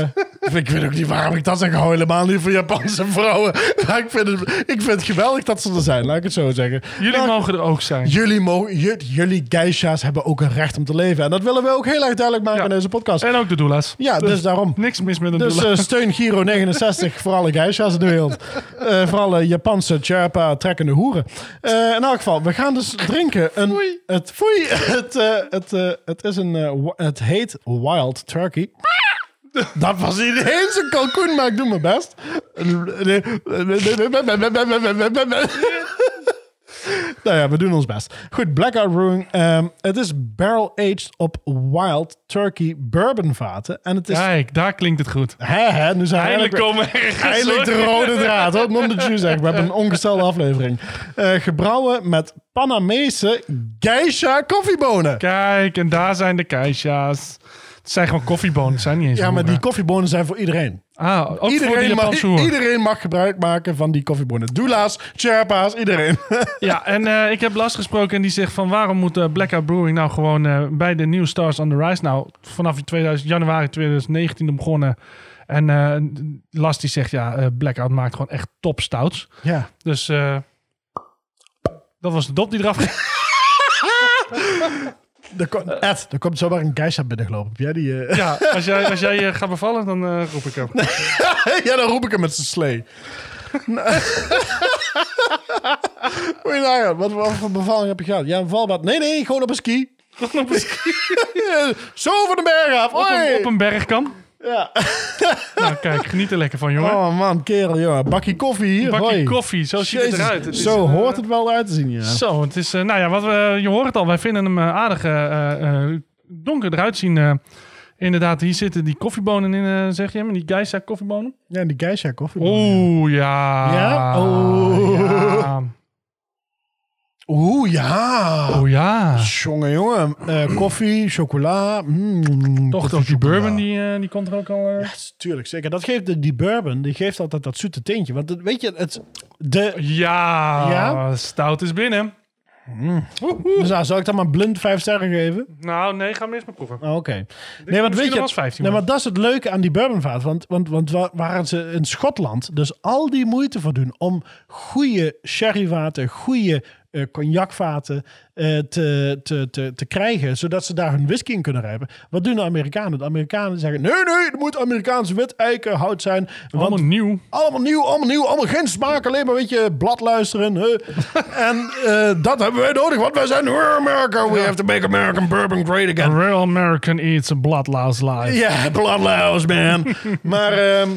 ik weet ook niet waarom ik dat zeg. Ik hou helemaal niet van Japanse vrouwen. Maar ik vind, het, ik vind het geweldig dat ze er zijn, laat ik het zo zeggen. Jullie mogen er ook zijn. Jullie, mogen, j- jullie geisha's hebben ook een recht om te leven. En dat willen we ook heel erg duidelijk maken Ja. in deze podcast. En ook de doula's. Ja, dus daarom. Niks mis met een Dus doula. eh, steun Giro 69 voor alle geisha's in de wereld. Eh, voor alle Japanse Sherpa trekkende hoeren. Eh, in elk geval, we gaan dus drinken. Een, Het, foei, het, eh, het, eh, het, is een, eh, het heet Wild Turkey. Dat was ineens een kalkoen, maar ik doe mijn best. Nou ja, we doen ons best. Goed, Blackout Brewing. ehm, het is barrel-aged op Wild Turkey bourbon vaten. En het is... Kijk, daar klinkt het goed. Hè, hè, nu zijn Eindelijk komen eindelijk de rode draad. Hoor. Non de juice. We hebben een ongestelde aflevering. Eh, gebrouwen met Panamese geisha koffiebonen. Kijk, en daar zijn de keisha's. Zijn gewoon koffiebonen, zijn niet eens Ja, maar die koffiebonen zijn voor iedereen. Ah, ook Iedereen mag, iedereen mag gebruik maken van die koffiebonen. Doela's, Sherpa's, iedereen. Ja, en eh, ik heb Lars gesproken en die zegt van... waarom moet eh, Blackout Brewing nou gewoon eh, bij de New Stars on the Rise... nou, vanaf 2000, januari 2019 begonnen... En Lars die zegt, ja, Blackout maakt gewoon echt top stouts. ja. Dus dat was de dop die eraf ging. Er, ko- Ed, er komt zomaar een geisha binnengelopen. Heb jij die... eh? Ja, als jij, als jij eh, gaat bevallen, dan eh, roep ik hem. ja, dan roep ik hem met zijn slee. Moet je nagaan, wat, wat voor bevalling heb je gehad? Ja, een valbad. Nee, nee, gewoon op een ski. Zo van de berg af. Op een, op een berg kan. Ja. Nou, kijk, geniet er lekker van, jongen. Oh man, kerel, jongen. Bakkie koffie hier. Bakje Hoi. koffie, zo ziet het eruit. Het Zo eh, hoort het wel uit te zien, ja. Zo, het is, eh, nou ja, wat we, je hoort het al, wij vinden hem eh, aardig donker eruit zien. inderdaad, hier zitten die koffiebonen in, zeg je hem, die Geisha koffiebonen. Ja, die geisha koffie. Oeh, ja. Ja? Oh. Ja. Oeh, ja. Oh ja. Jongen, jongen. Eh, koffie, chocola. Mm, Toch, koffie, die chocola. bourbon, die, eh, die komt er ook al... eh. Ja, tuurlijk, zeker. Dat geeft de, die bourbon, die geeft altijd dat zoete tintje. Want het- weet je, het, de, Ja, Ja? stout is binnen. dus nou, zal ik dan maar blind vijf sterren geven? Nou, nee, ga maar eens maar proeven. Oh, Oké. Nee, misschien want weet nog je, als 15 nee, maar. dat is het leuke aan die bourbonvaat. Want, want, want wa- waren ze in Schotland dus al die moeite voor doen om goede sherryvaten, goede eh, cognacvaten eh, te, te, te, te krijgen, zodat ze daar hun whisky in kunnen rijpen. Wat doen de Amerikanen? De Amerikanen zeggen, nee, nee, het moet Amerikaans wit eikenhout zijn. Want Allemaal nieuw. allemaal nieuw, allemaal nieuw, allemaal geen smaak, alleen maar een beetje blad luisteren. hè. en eh, dat hebben wij nodig, want wij zijn we're America. We have to make American bourbon great A again. real American eats a bloodlouse life. Ja, bloodlouse, man. maar, ehm,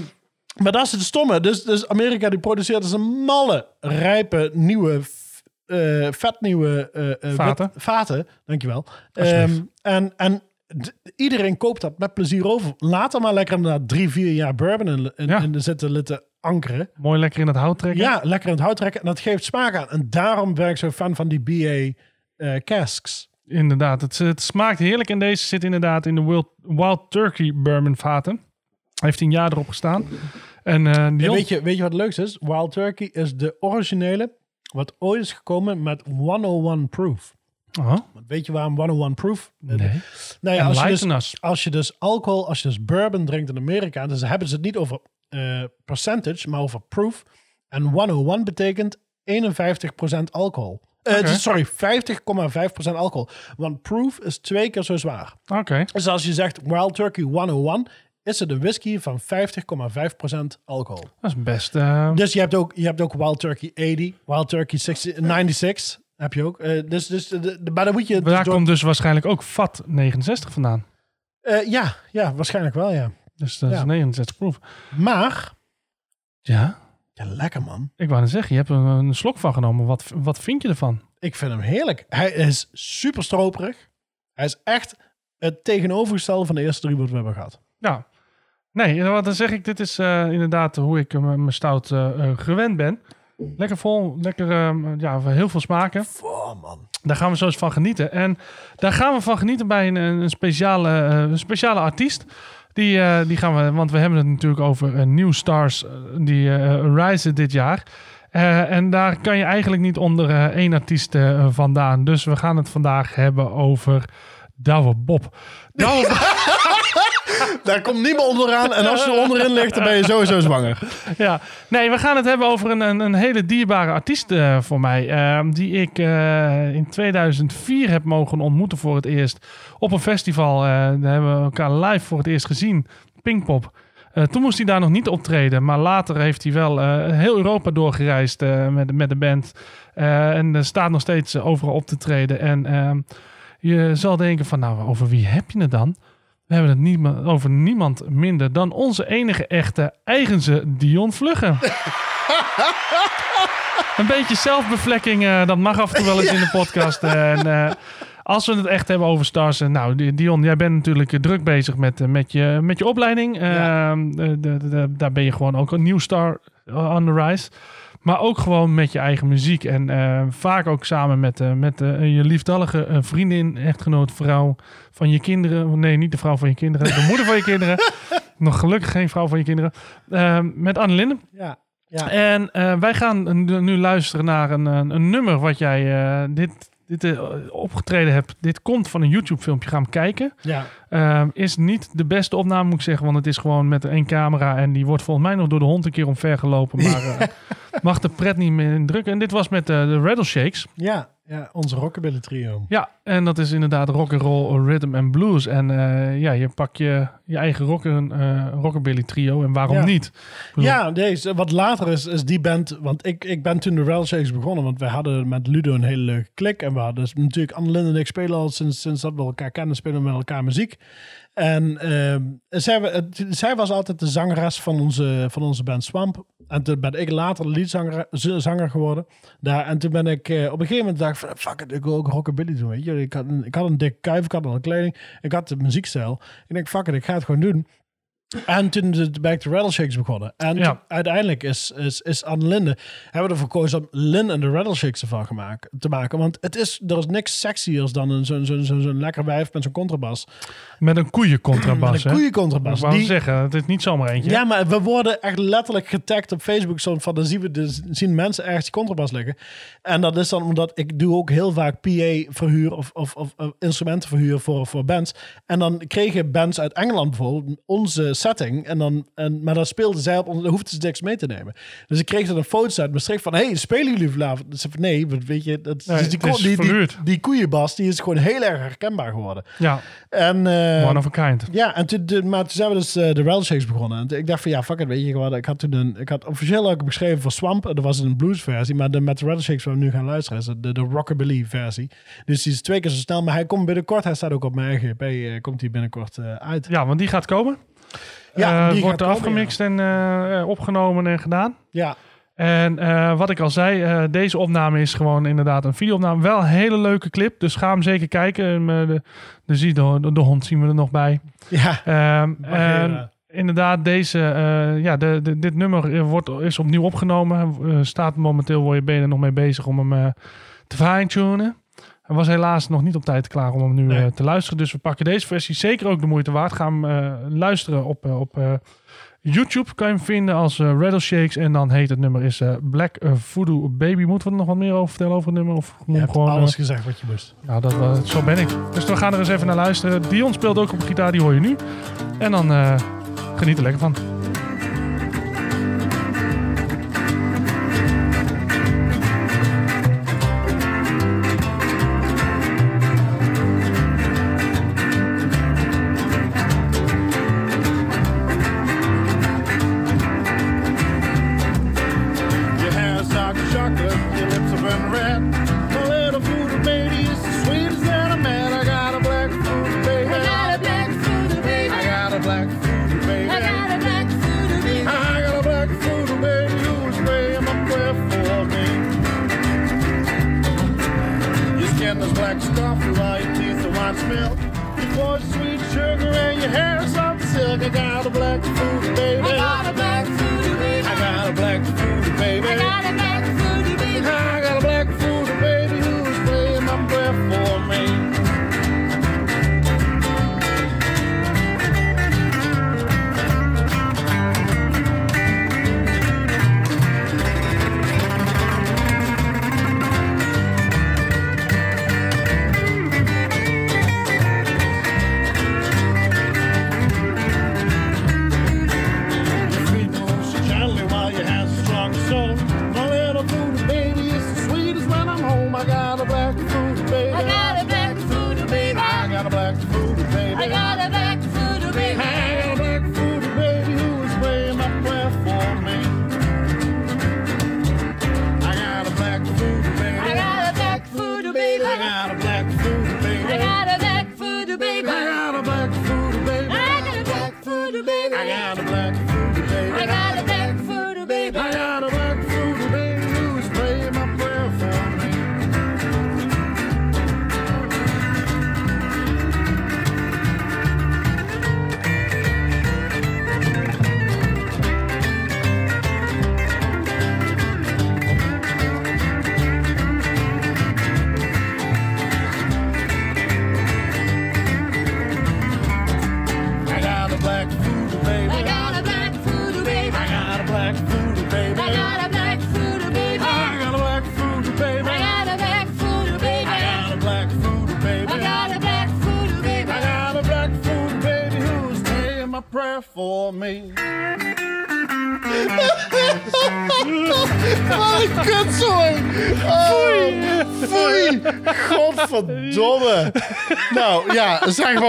maar dat is het stomme. Dus, dus Amerika die produceert dus een malle, rijpe, nieuwe, f- eh, vetnieuwe eh, eh, wit- Vaten. vaten. Dankjewel. Ehm, en en iedereen koopt dat met plezier over. Laat er maar lekker na drie, vier jaar bourbon in, in, Ja. in zitten litten ankeren. Mooi lekker in het hout trekken. Ja, lekker in het hout trekken. En dat geeft smaak aan. En daarom ben ik zo fan van die BA eh, casks. Inderdaad, het, het smaakt heerlijk. En deze zit inderdaad in de Wild, Wild Turkey Bourbon vaten. Heeft een jaar erop gestaan. En eh, weet, je, weet je wat het leukste is? Wild Turkey is de originele wat ooit is gekomen met 101 proof. Oh, Weet je waarom 101 proof? nee. Nou ja, als je, dus, us. als je dus alcohol, als je dus bourbon drinkt in Amerika, dus dan hebben ze het niet over eh, percentage, maar over proof. En 101 betekent 51% alcohol. Eh. Sorry, 50,5% alcohol. Want proof is twee keer zo zwaar. Oké. Dus als je zegt Wild Turkey 101, is het een whisky van 50,5% alcohol. Dat is best... eh, Dus je hebt ook, je hebt ook Wild Turkey 80, Wild Turkey 60, 96 heb je ook. Eh, dus, dus de, de, maar dan moet je... dus daar door- komt dus waarschijnlijk ook VAT 69 vandaan. Eh, ja, ja, waarschijnlijk wel, ja. Dus dat is Ja. 69 proof. Maar, Ja, ja, lekker man. ik wou net zeggen, je hebt er een, slok van genomen. Wat, wat vind je ervan? Ik vind hem heerlijk. Hij is super stroperig. Hij is echt het tegenovergestelde van de eerste drie wat we hebben gehad. Nou, nee, wat dan zeg ik, dit is eh, inderdaad hoe ik eh, mijn stout eh, gewend ben. Lekker vol, lekker, eh, ja, heel veel smaken. Oh man. Daar gaan we zo eens van genieten. En daar gaan we van genieten bij een, een, speciale, een speciale artiest. Die, die gaan we, want we hebben het natuurlijk over New Stars die rijzen dit jaar. En daar kan je eigenlijk niet onder één artiest vandaan. Dus we gaan het vandaag hebben over Douwe Bob. Douwe Bob. Daar komt niemand onderaan. En als je er onderin ligt, dan ben je sowieso zwanger. Ja, nee, we gaan het hebben over een, een, een hele dierbare artiest eh, voor mij. eh, die ik eh, in 2004 heb mogen ontmoeten voor het eerst. Op een festival. eh, daar hebben we elkaar live voor het eerst gezien. Pinkpop. Toen moest hij daar nog niet optreden. Maar later heeft hij wel heel Europa doorgereisd eh, met, met de band. En er staat nog steeds overal op te treden. En ehm, je zal denken van, nou, over wie heb je het dan? We hebben het niet, over niemand minder dan onze enige echte eigense Dion Vluggen. een beetje zelfbevlekking, eh, dat mag af en toe wel eens in de podcast. eh, en eh, als we het echt hebben over stars. nou, Di- Dion, jij bent natuurlijk druk bezig met, met, je, met je opleiding. Ja. Ehm, de, de, de- daar ben je gewoon ook een nieuw star on the rise. Maar ook gewoon met je eigen muziek. En eh, vaak ook samen met, eh, met eh, je liefdallige vriendin, echtgenoot, vrouw van je kinderen. Nee, niet de vrouw van je kinderen. De moeder van je kinderen. Nog gelukkig geen vrouw van je kinderen. Met Anne Linden. Ja. Ja. En wij gaan nu luisteren naar een, een, een nummer wat jij dit, dit eh, opgetreden hebt. Dit komt van een YouTube-filmpje. Ga hem kijken. ja. Ehm, is niet de beste opname, moet ik zeggen. Want het is gewoon met één camera. En die wordt volgens mij nog door de hond een keer omver gelopen. Maar eh, mag de pret niet meer indrukken. En dit was met eh, de Rattle Shakes. Ja. Ja, onze rockabilly trio. Ja, en dat is inderdaad rock and roll, rhythm and blues. En eh, ja, je pak je, je eigen rock, eh, rockabilly trio. En waarom Ja. niet? Bedoel, Ja, deze, wat later is, is die band. Want ik, ik ben toen de Rail Shakes begonnen. Want wij hadden met Ludo een hele leuke klik. En we hadden dus natuurlijk Anne Linde en ik spelen al sinds, sinds dat we elkaar kennen, spelen we met elkaar muziek. En ehm, zij, was altijd de zangeres van onze, van onze band Swamp. En toen ben ik later z- zanger geworden. Daar, en toen ben ik eh, op een gegeven moment dacht van, fuck it, ik wil ook rockabilly doen. Weet je? Ik, had een, ik had een dikke kuif, ik had al kleding, ik had de muziekstijl. Ik denk, fuck it, ik ga het gewoon doen. En toen de Back to Rattleshakes begonnen. En Ja. uiteindelijk is, is, is Anne Linde, hebben we ervoor gekozen om Lin en de Rattleshakes ervan gemaakt, te maken. Want het is, er is niks sexiers dan een- zo'n zo'n zo'n zo'n lekker wijf met zo'n contrabas. Met een koeiencontrabas, Met een koeiencontrabas. Ik wou zeggen, het is niet zomaar eentje. ja, maar we worden echt letterlijk getagd op Facebook. Zo van, dan zien, we dus, zien mensen ergens die contrabas liggen. En dat is dan omdat ik doe ook heel vaak PA-verhuur of, of, of, of instrumentenverhuur voor, voor bands. En dan kregen bands uit Engeland bijvoorbeeld onze setting. En dan, en, maar dan speelden zij op dan hoefden ze niks mee te nemen. Dus ik kreeg dan een foto uit Maastricht van, hey, spelen jullie vanavond? Dus nee, weet je, dat, Nee, dus die, het is die, die, die koeienbas, die is gewoon heel erg herkenbaar geworden. Ja, En, eh, one of a kind. ja, en toen, de, maar toen zijn we dus eh, de Rattle Shakes begonnen. En toen- ik dacht van ja, fuck it, weet je gewoon. Ik had toen een, ik had officieel ook beschreven voor Swamp. Dat was een blues versie. Maar de, met de Rattle Shakes waar we nu gaan luisteren is de, de rockabilly versie. Dus die is twee keer zo snel. Maar hij komt binnenkort, hij staat ook op mijn RGP, eh, komt hij binnenkort uit. Ja, want die gaat komen. Ja, Eh, die wordt komen, afgemixt en eh, eh, opgenomen en gedaan. Ja, En wat ik al zei, deze opname is gewoon inderdaad een videoopname. Wel een hele leuke clip, dus ga hem zeker kijken. En, eh, de, de, de, de, hond zien we er nog bij. ja. Ehm, Bagheera. en inderdaad, deze, ja, de, de, dit nummer wordt, is opnieuw opgenomen. Staat momenteel, word je ben je er nog mee bezig om hem te fine-tunen. Hij was helaas nog niet op tijd klaar om hem nu Nee. eh, te luisteren. Dus we pakken deze versie zeker ook de moeite waard. Ga hem eh, luisteren op, eh, op YouTube. Kan je hem vinden als Rattle Shakes. En dan heet het nummer is Black Voodoo Baby. Moeten we er nog wat meer over vertellen over het nummer? Of Je hebt gewoon, alles gezegd wat je moest. nou, dat, zo ben ik. Dus we gaan er eens even naar luisteren. Dion speelt ook op gitaar, die hoor je nu. En dan geniet er lekker van.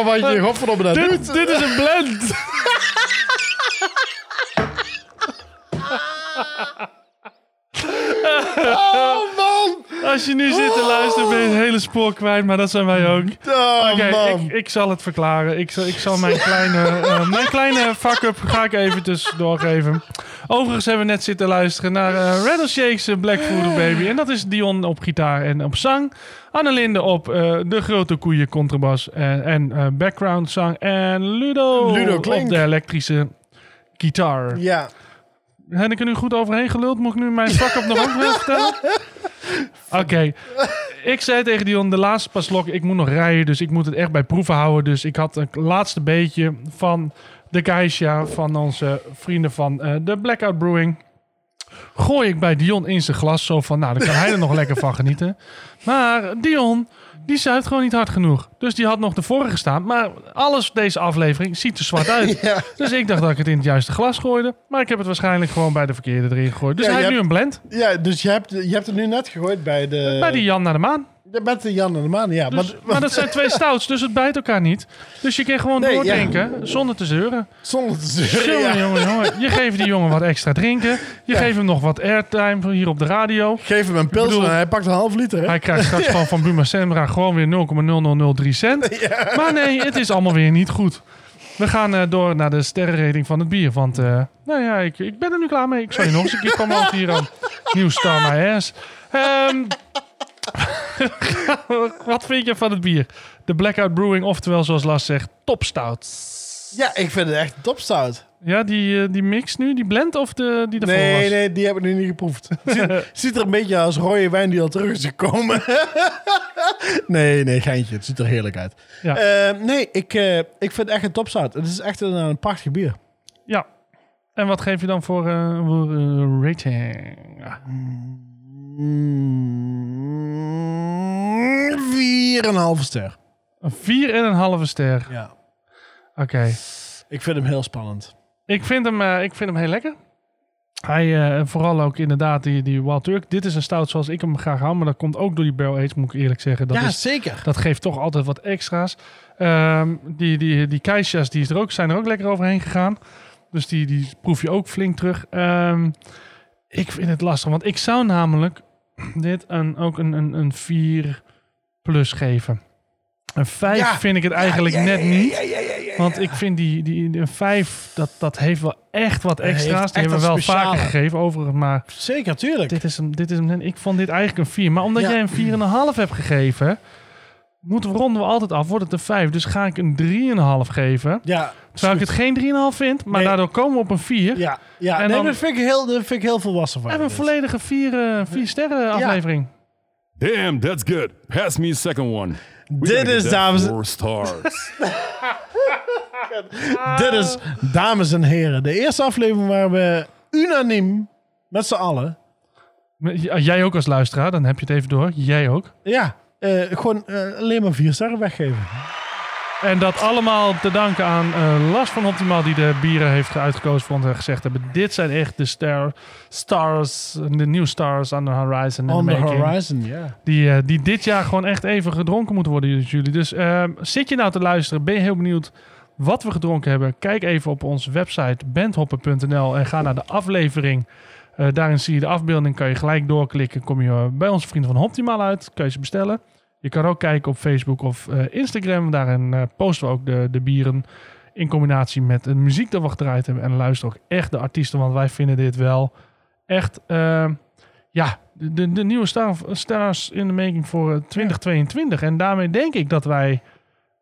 Wat je godverdomme doet. Dit, dit is een blend. Spoor kwijt, maar dat zijn wij ook. Oh, Oké, ik, ik zal het verklaren. Ik zal, ik zal mijn kleine, eh, mijn kleine fuck-up ga ik even tussendoor geven. Overigens hebben we net zitten luisteren naar eh Rattleshake's eh, Black Voodoo Baby. En dat is Dion op gitaar en op zang. Annelinde op de grote koeien contrabas en, en background zang. En Ludo, Ludo Klink. op de elektrische gitaar. Ja. Heb ik er nu goed overheen geluld? Moet ik nu mijn fuck-up nog ook vertellen? Oké. Ik zei tegen Dion, de laatste pas slok, ik moet nog rijden, dus ik moet het echt bij proeven houden. Dus ik had een laatste beetje van de Geisha, van onze vrienden van eh, de Blackout Brewing. Gooi ik bij Dion in zijn glas, zo van, nou, dan kan hij er nog lekker van genieten. Maar Dion, die zuipt gewoon niet hard genoeg. Dus die had nog de vorige staan. Maar alles deze aflevering ziet er zwart uit. Ja. Dus ik dacht dat ik het in het juiste glas gooide. Maar ik heb het waarschijnlijk gewoon bij de verkeerde erin gegooid. Dus Ja, hij heeft nu hebt- een blend. Ja, dus je hebt, je hebt het nu net gegooid bij de... Bij die Jan naar de maan. Met de Jan en de Maan, ja. Dus, maar, maar dat zijn twee stouts, dus het bijt elkaar niet. Dus je kan gewoon Nee, doordrinken zonder te zeuren. zonder te zeuren, Jongen, ja. jongen, jongen. Je geeft die jongen wat extra drinken. Je Ja. geeft hem nog wat airtime hier op de radio. Geef hem een pils bedoel- en hij pakt een half liter, hè? Hij krijgt straks gewoon van Buma Sembra gewoon weer 0,0003 cent. Maar nee, het is allemaal weer niet goed. We gaan eh, door naar de sterrenrating van het bier. Want eh, nou ja, ik, ik ben er nu klaar mee. Ik zal je nog eens een keer promoten hier aan Nieuw Star My Ass. Ehm, wat vind je van het bier? De Blackout Brewing, oftewel zoals Lars zegt, topstout. Ja, ik vind het echt topstout. Ja, die, eh, die mix nu, die blend of de, die ervoor Nee, was? nee, die heb ik nu niet geproefd. ziet, ziet er een beetje als rode wijn die al terug is gekomen. nee, nee, geintje. Het ziet er heerlijk uit. Ja. Eh, nee, ik, eh, ik vind het echt een topstout. Het is echt een, een prachtig bier. Ja. En wat geef je dan voor, eh, voor eh, rating? Mm, Vier en een halve ster. Een vier en een halve ster. Ja. Oké. Ik vind hem heel spannend. Ik vind hem, eh, ik vind hem heel lekker. Hij, eh, vooral ook inderdaad die, die Wild Turk. Dit is een stout zoals ik hem graag hou. Maar dat komt ook door die barrel aged, moet ik eerlijk zeggen. Dat, ja, is, zeker. dat geeft toch altijd wat extra's. Ehm, die die, die keisha's die is er ook, zijn er ook lekker overheen gegaan. Dus die, die proef je ook flink terug. Ehm, ik vind het lastig, want ik zou namelijk dit een, ook een, een, een 4 plus geven. Een 5 Ja. vind ik het eigenlijk Ja, ja, net niet. Want ik vind die, die, die een 5, dat, dat heeft wel echt wat extra's. Die hebben we wel speciale. vaker gegeven overigens. Maar Zeker, tuurlijk. dit is hem, dit is hem, net- ik vond dit eigenlijk een 4. Maar omdat jij een 4,5 hebt gegeven, moeten we, ronden we altijd af. Wordt het een 5. Dus ga ik een 3,5 geven. Ja, Terwijl ik het geen 3,5 vind. Maar Nee. daardoor komen we op een 4. ja, ja. En nee, dan- dat, vind ik heel, dat vind ik heel volwassen van hebben een dit. volledige 4 eh, vier sterren aflevering. Damn, that's good. Pass me a second one. We Dit is, dames- Four stars. Dit is, dames en heren, de eerste aflevering waar we unaniem, met z'n allen, Jij ook als luisteraar, dan heb je het even door. Jij ook. ja, gewoon eh, alleen maar vier sterren weggeven. En dat allemaal te danken aan eh, Lars van Optimaal die de bieren heeft uitgekozen voor ons en gezegd hebben. Dit zijn echt de star, stars, de new stars on the horizon. On the horizon, ja. Die, eh, die dit jaar gewoon echt even gedronken moeten worden, jullie. Dus ehm, zit je nou te luisteren? Ben je heel benieuwd wat we gedronken hebben? Kijk even op onze website bandhoppen.nl en ga naar de aflevering. Eh, daarin zie je de afbeelding, kan je gelijk doorklikken. Kom je eh, bij onze vrienden van Optimaal uit, kan je ze bestellen. Je kan ook kijken op Facebook of eh, Instagram. Daarin eh, posten we ook de, de bieren in combinatie met de muziek dat we gedraaid hebben. En luister ook echt de artiesten, want wij vinden dit wel echt... eh, ja, de, de, nieuwe star, stars in de making voor eh, 2022. En daarmee denk ik dat wij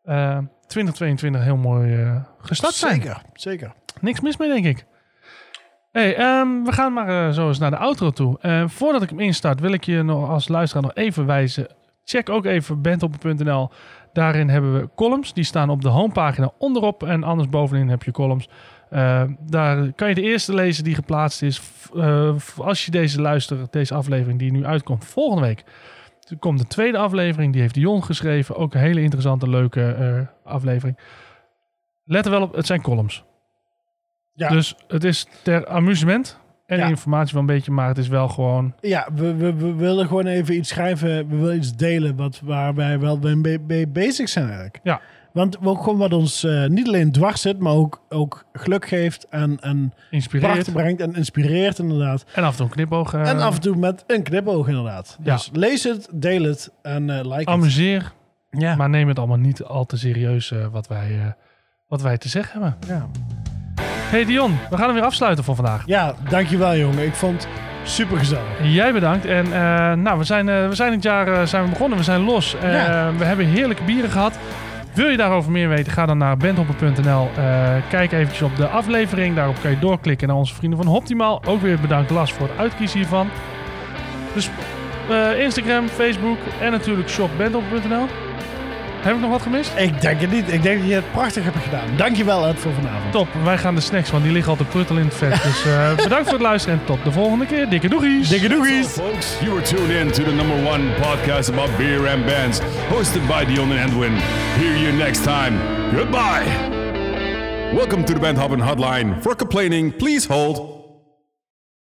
eh, 2022 heel mooi gestart zijn. Zeker, zeker. Niks mis mee, denk ik. Hey, ehm, we gaan maar zo eens naar de outro toe. Eh, voordat ik hem instart, wil ik je nog als luisteraar nog even wijzen. Check ook even bandhoppen.nl. Daarin hebben we columns. Die staan op de homepagina onderop. En anders bovenin heb je columns. Eh, daar kan je de eerste lezen die geplaatst is. Eh, als je deze luistert, deze aflevering die nu uitkomt volgende week. Er komt de tweede aflevering. Die heeft Dion geschreven. Ook een hele interessante, leuke eh, aflevering. Let er wel op, het zijn columns. Ja. Dus het is ter amusement en Ja. informatie wel een beetje, maar het is wel gewoon... Ja, we, we, we willen gewoon even iets schrijven. We willen iets delen wat, waar wij wel mee, bezig zijn eigenlijk. Ja. Want we ook gewoon wat ons eh, niet alleen dwars zit, maar ook, ook geluk geeft en, en Inspireert. brengt en inspireert inderdaad. En af en toe een knipoog. eh, en af en toe met een knipoog inderdaad. Ja. Dus lees het, deel het en eh, like het. Amuseer, Ja. maar neem het allemaal niet al te serieus eh, wat, wij, eh, wat wij te zeggen hebben. ja. Hey Dion, we gaan hem weer afsluiten voor vandaag. ja, dankjewel jongen. Ik vond het super gezellig. Jij bedankt. En eh, nou, we zijn, eh, we zijn het jaar eh, zijn we begonnen. We zijn los. Ja. We hebben heerlijke bieren gehad. Wil je daarover meer weten? Ga dan naar bandhopper.nl. Kijk eventjes op de aflevering. Daarop kan je doorklikken naar onze vrienden van Optimaal. Ook weer bedankt Las voor het uitkiezen hiervan. Dus Instagram, Facebook en natuurlijk shopbandhopper.nl. Heb ik nog wat gemist? Ik denk het niet. Ik denk dat je het prachtig hebt gedaan. Dankjewel Ed voor vanavond. Top, wij gaan de snacks, want die liggen al te pruttel in het vet. Dus eh, bedankt voor het luisteren en tot de volgende keer. Dikke doegies! Dikke So, doegies. folks, you are tuned in to the number one podcast about beer and bands, hosted by Dion and Edwin. Hear you next time. Goodbye. Welcome to the Band Hoppin' Hotline. For complaining, please hold